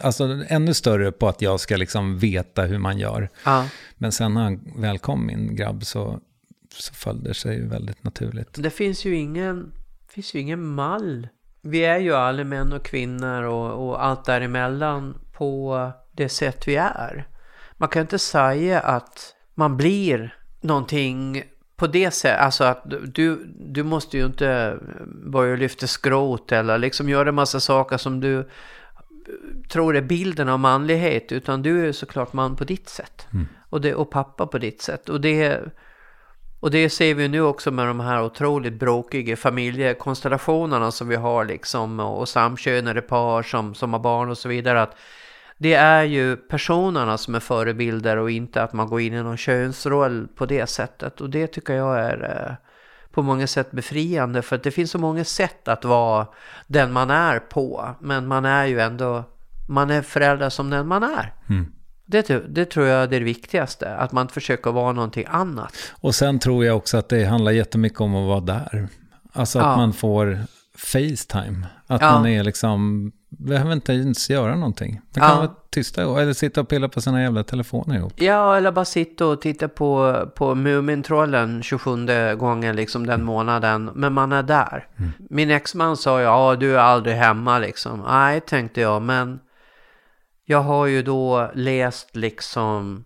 alltså ännu större på att jag ska liksom veta hur man gör. Ja. Men sen när han väl kom, min grabb, så, så föll det sig väldigt naturligt. Det finns ju ingen, finns ju ingen mall. Vi är ju alla män och kvinnor och, och allt däremellan på det sätt vi är. Man kan inte säga att man blir någonting på det sättet, alltså att du, du måste ju inte börja lyfta skrot eller liksom göra massa saker som du tror är bilden av manlighet, utan du är såklart man på ditt sätt. Mm. Och, det, och pappa på ditt sätt. Och det, och det ser vi nu också med de här otroligt bråkiga familjekonstellationerna som vi har liksom och samkönade par som, som har barn och så vidare. Att det är ju personerna som är förebilder och inte att man går in i någon könsroll på det sättet. Och det tycker jag är eh, på många sätt befriande för att det finns så många sätt att vara den man är på. Men man är ju ändå, man är förälder som den man är. Mm. Det, det, tror jag är det viktigaste, att man försöker vara någonting annat. Och sen tror jag också att det handlar jättemycket om att vara där. Alltså att ja. man får Facetime. Att ja. man är liksom behöver inte ens göra någonting. Man kan ja. vara tysta eller sitta och pilla på sina jävla telefoner ihop. Ja, eller bara sitta och titta på, på Mumintrollen 27 gången liksom den månaden. Men man är där. Mm. Min exman sa ja, du är aldrig hemma liksom. Nej, tänkte jag, men jag har ju då läst liksom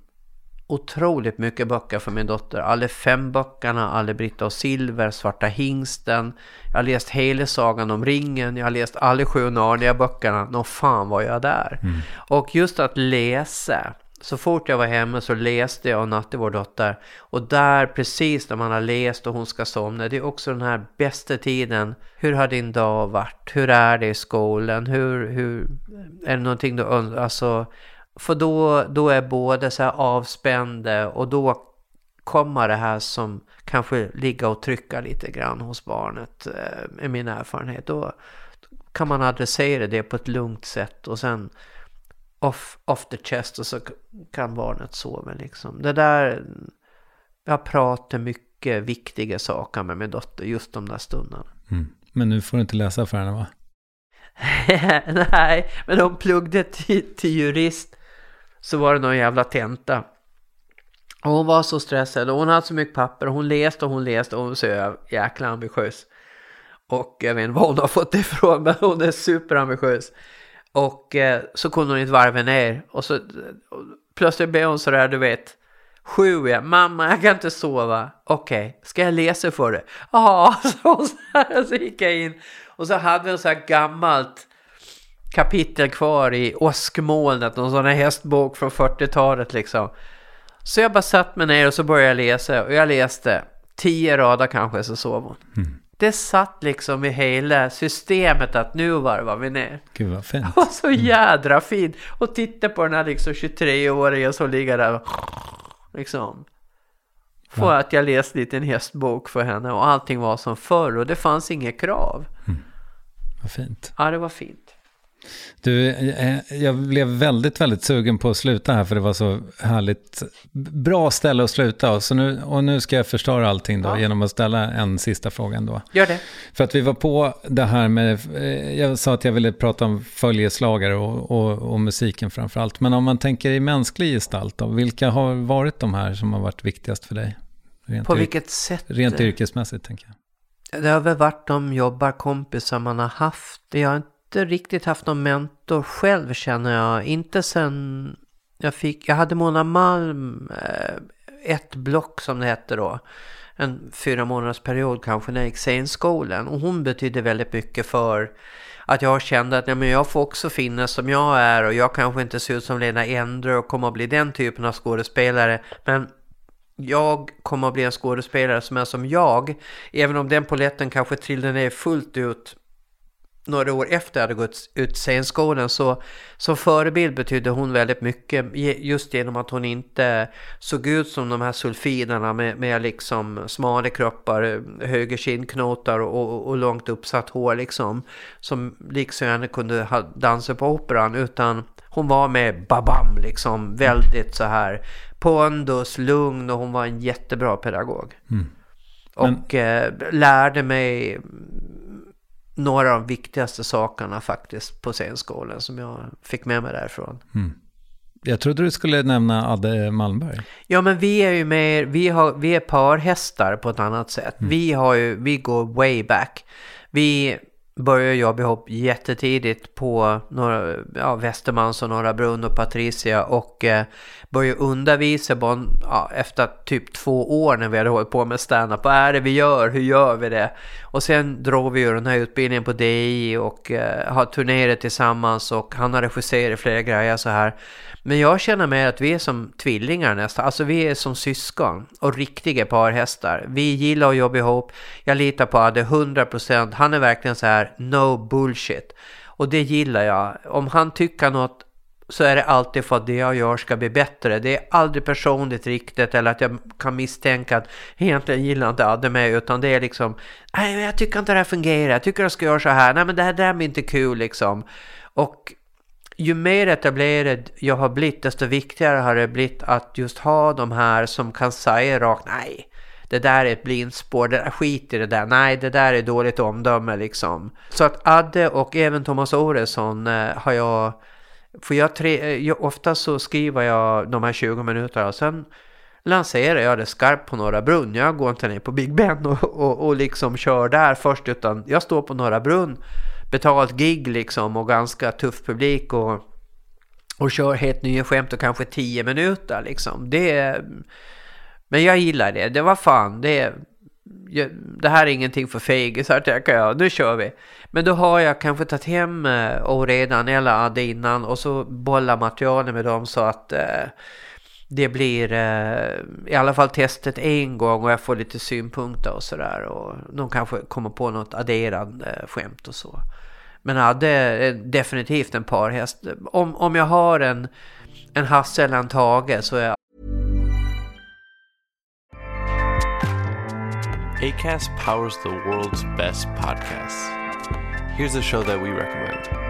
otroligt mycket böcker för min dotter. Alla fem böckerna, alla Britta och Silver, Svarta hingsten. Jag har läst hela Sagan om ringen, jag har läst alla sju Narnia-böckerna. Nå fan var jag där. Mm. Och just att läsa. Så fort jag var hemma så läste jag och Natte, vår dotter. Och där precis när man har läst och hon ska somna, det är också den här bästa tiden. Hur har din dag varit? Hur är det i skolan? Hur, hur är det någonting du önskar? Alltså, för då, då är båda så här avspända och då kommer det här som kanske ligga och trycka lite grann hos barnet, eh, är min erfarenhet. Då kan man adressera det på ett lugnt sätt och sen off, off the chest och så kan barnet sova liksom. Det där, jag pratar mycket viktiga saker med min dotter just de där stunderna. Mm. Men nu får du inte läsa för henne va? Nej, men de pluggade till, till jurist så var det någon jävla tenta. Och hon var så stressad och hon hade så mycket papper och hon läste och hon läste och hon var så jäkla ambitiös. Och jag vet inte var hon har fått det ifrån men hon är superambitiös. Och eh, så kunde hon inte varva ner och så och plötsligt blev hon sådär du vet. Sju ja, mamma jag kan inte sova. Okej, okay. ska jag läsa för dig? Ja, så, så, så gick jag in. Och så hade vi en så här gammalt kapitel kvar i åskmolnet, någon sån här hästbok från 40-talet liksom. Så jag bara satt mig ner och så började jag läsa och jag läste tio rader kanske så sov hon. Mm. Det satt liksom i hela systemet att nu varvar vi ner. Gud vad fint. Det var så jädra fint. Och titta på den här liksom 23-åriga som ligger där och liksom. För Ja. att jag läste lite en hästbok för henne och allting var som förr och det fanns inget krav. Vad fint. Ja, det var fint. Du, eh, jag blev väldigt, väldigt sugen på att sluta här för det var så härligt. Bra ställe att sluta och, så nu, och nu ska jag förstöra allting då Ja. genom att ställa en sista fråga ändå. Gör det. För att vi var på det här med, eh, jag sa att jag ville prata om följeslagare och, och, och musiken framför allt. Men om man tänker i mänsklig gestalt då, vilka har varit de här som har varit viktigast för dig? Rent På vilket sätt? Rent yrkesmässigt tänker jag. Det har väl varit de jobbarkompisar man har haft. Jag har inte riktigt haft någon mentor själv känner jag. Inte sen jag fick, jag hade Mona Malm, eh, ett block som det hette då. En fyra månaders period kanske när jag gick scenskolan. Och hon betydde väldigt mycket för att jag kände att ja, men jag får också finnas som jag är och jag kanske inte ser ut som Lena Endre och kommer att bli den typen av skådespelare. Men jag kommer att bli en skådespelare som är som jag. Även om den poletten kanske trillade ner fullt ut några år efter jag hade gått ut scenskolan så som förebild betydde hon väldigt mycket just genom att hon inte såg ut som de här sulfiderna med, med liksom smala kroppar, höga kindknotar och, och, långt uppsatt hår liksom som liksom gärna kunde ha dansa på operan utan hon var med babam liksom väldigt så här pondus, lugn och hon var en jättebra pedagog. Mm. Och eh, lärde mig några av de viktigaste sakerna faktiskt på scenskolan som jag fick med mig därifrån. Mm. Jag trodde du skulle nämna Adde Malmberg. Ja men vi är ju mer, vi, har, vi är parhästar på ett annat sätt. Vi, har ju, vi går way back. Vi började jobba ihop jättetidigt på några, ja, Västermans och Norra Brunn och Patricia och eh, började undervisa bara, ja, efter typ två år när vi hade hållit på med stand-up. Vad är det vi gör? Hur gör vi det? Och sen drog vi ju den här utbildningen på DI och eh, har turnerat tillsammans och han har regisserat flera grejer så här. Men jag känner mer att vi är som tvillingar nästan, alltså vi är som syskon och riktiga parhästar. Vi gillar att jobba ihop, jag litar på Adde 100%, han är verkligen så här no bullshit. Och det gillar jag. Om han tycker något så är det alltid för att det jag gör ska bli bättre. Det är aldrig personligt riktigt eller att jag kan misstänka att egentligen gillar inte Adde mig utan det är liksom nej men jag tycker inte det här fungerar, jag tycker jag ska göra så här, nej men det här, det här blir inte kul liksom. Och ju mer etablerad jag har blivit desto viktigare har det blivit att just ha de här som kan säga rakt nej. Det där är ett blindspår, det där, skit i det där, nej det där är dåligt omdöme liksom. Så att Adde och även Thomas Oresson eh, har jag, för jag, tre, eh, jag ofta så skriver jag de här 20 minuterna och sen lanserar jag det skarpt på Norra Brunn. Jag går inte ner på Big Ben och, och, och liksom kör där först utan jag står på Norra Brunn betalt gig liksom och ganska tuff publik och, och kör helt nya skämt och kanske tio minuter liksom. Det men jag gillar det. Det var fan, det, det här är ingenting för fegisar tänker jag. Nu kör vi. Men då har jag kanske tagit hem eh, och oredan eller Adde innan och så bollar materialet med dem så att eh, det blir eh, i alla fall testet en gång och jag får lite synpunkter och sådär. Och de kanske kommer på något adderande eh, skämt och så. Men Adde är eh, definitivt en parhäst. Om, om jag har en, en Hasse eller en Tage så är jag... Acast powers the world's best podcasts. Here's a show that we recommend.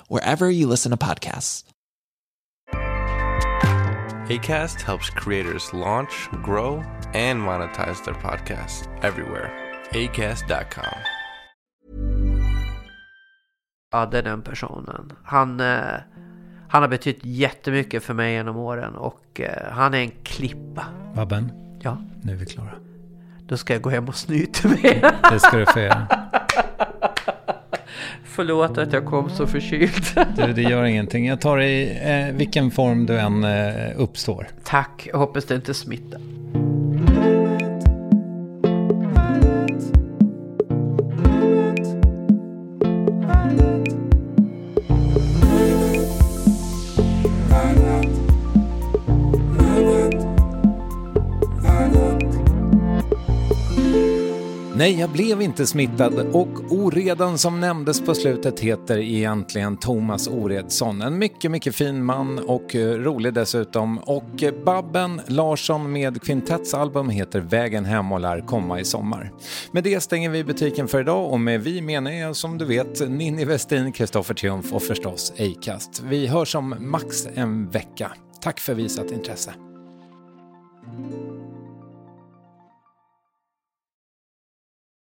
wherever you listen to podcasts. ACAST helps creators launch, grow, and monetize their podcasts everywhere. ACAST.com. Ja, det är den personen. Han, eh, han har betytt jättemycket för mig genom åren och eh, han är en klippa. Babben, Ja, nu är vi klara. då ska jag gå hem och snyta mig. Det ska du få göra. Förlåt att jag kom så förkyld. Du, det gör ingenting. Jag tar i eh, vilken form du än eh, uppstår. Tack, jag hoppas det inte smittar. Nej, jag blev inte smittad och oredan som nämndes på slutet heter egentligen Thomas Oredsson. En mycket, mycket fin man och eh, rolig dessutom. Och eh, Babben Larsson med Quintetts album heter Vägen hem och lär komma i sommar. Med det stänger vi butiken för idag och med vi menar jag som du vet Ninni Westin, Kristoffer Triumf och förstås Acast. Vi hörs om max en vecka. Tack för visat intresse.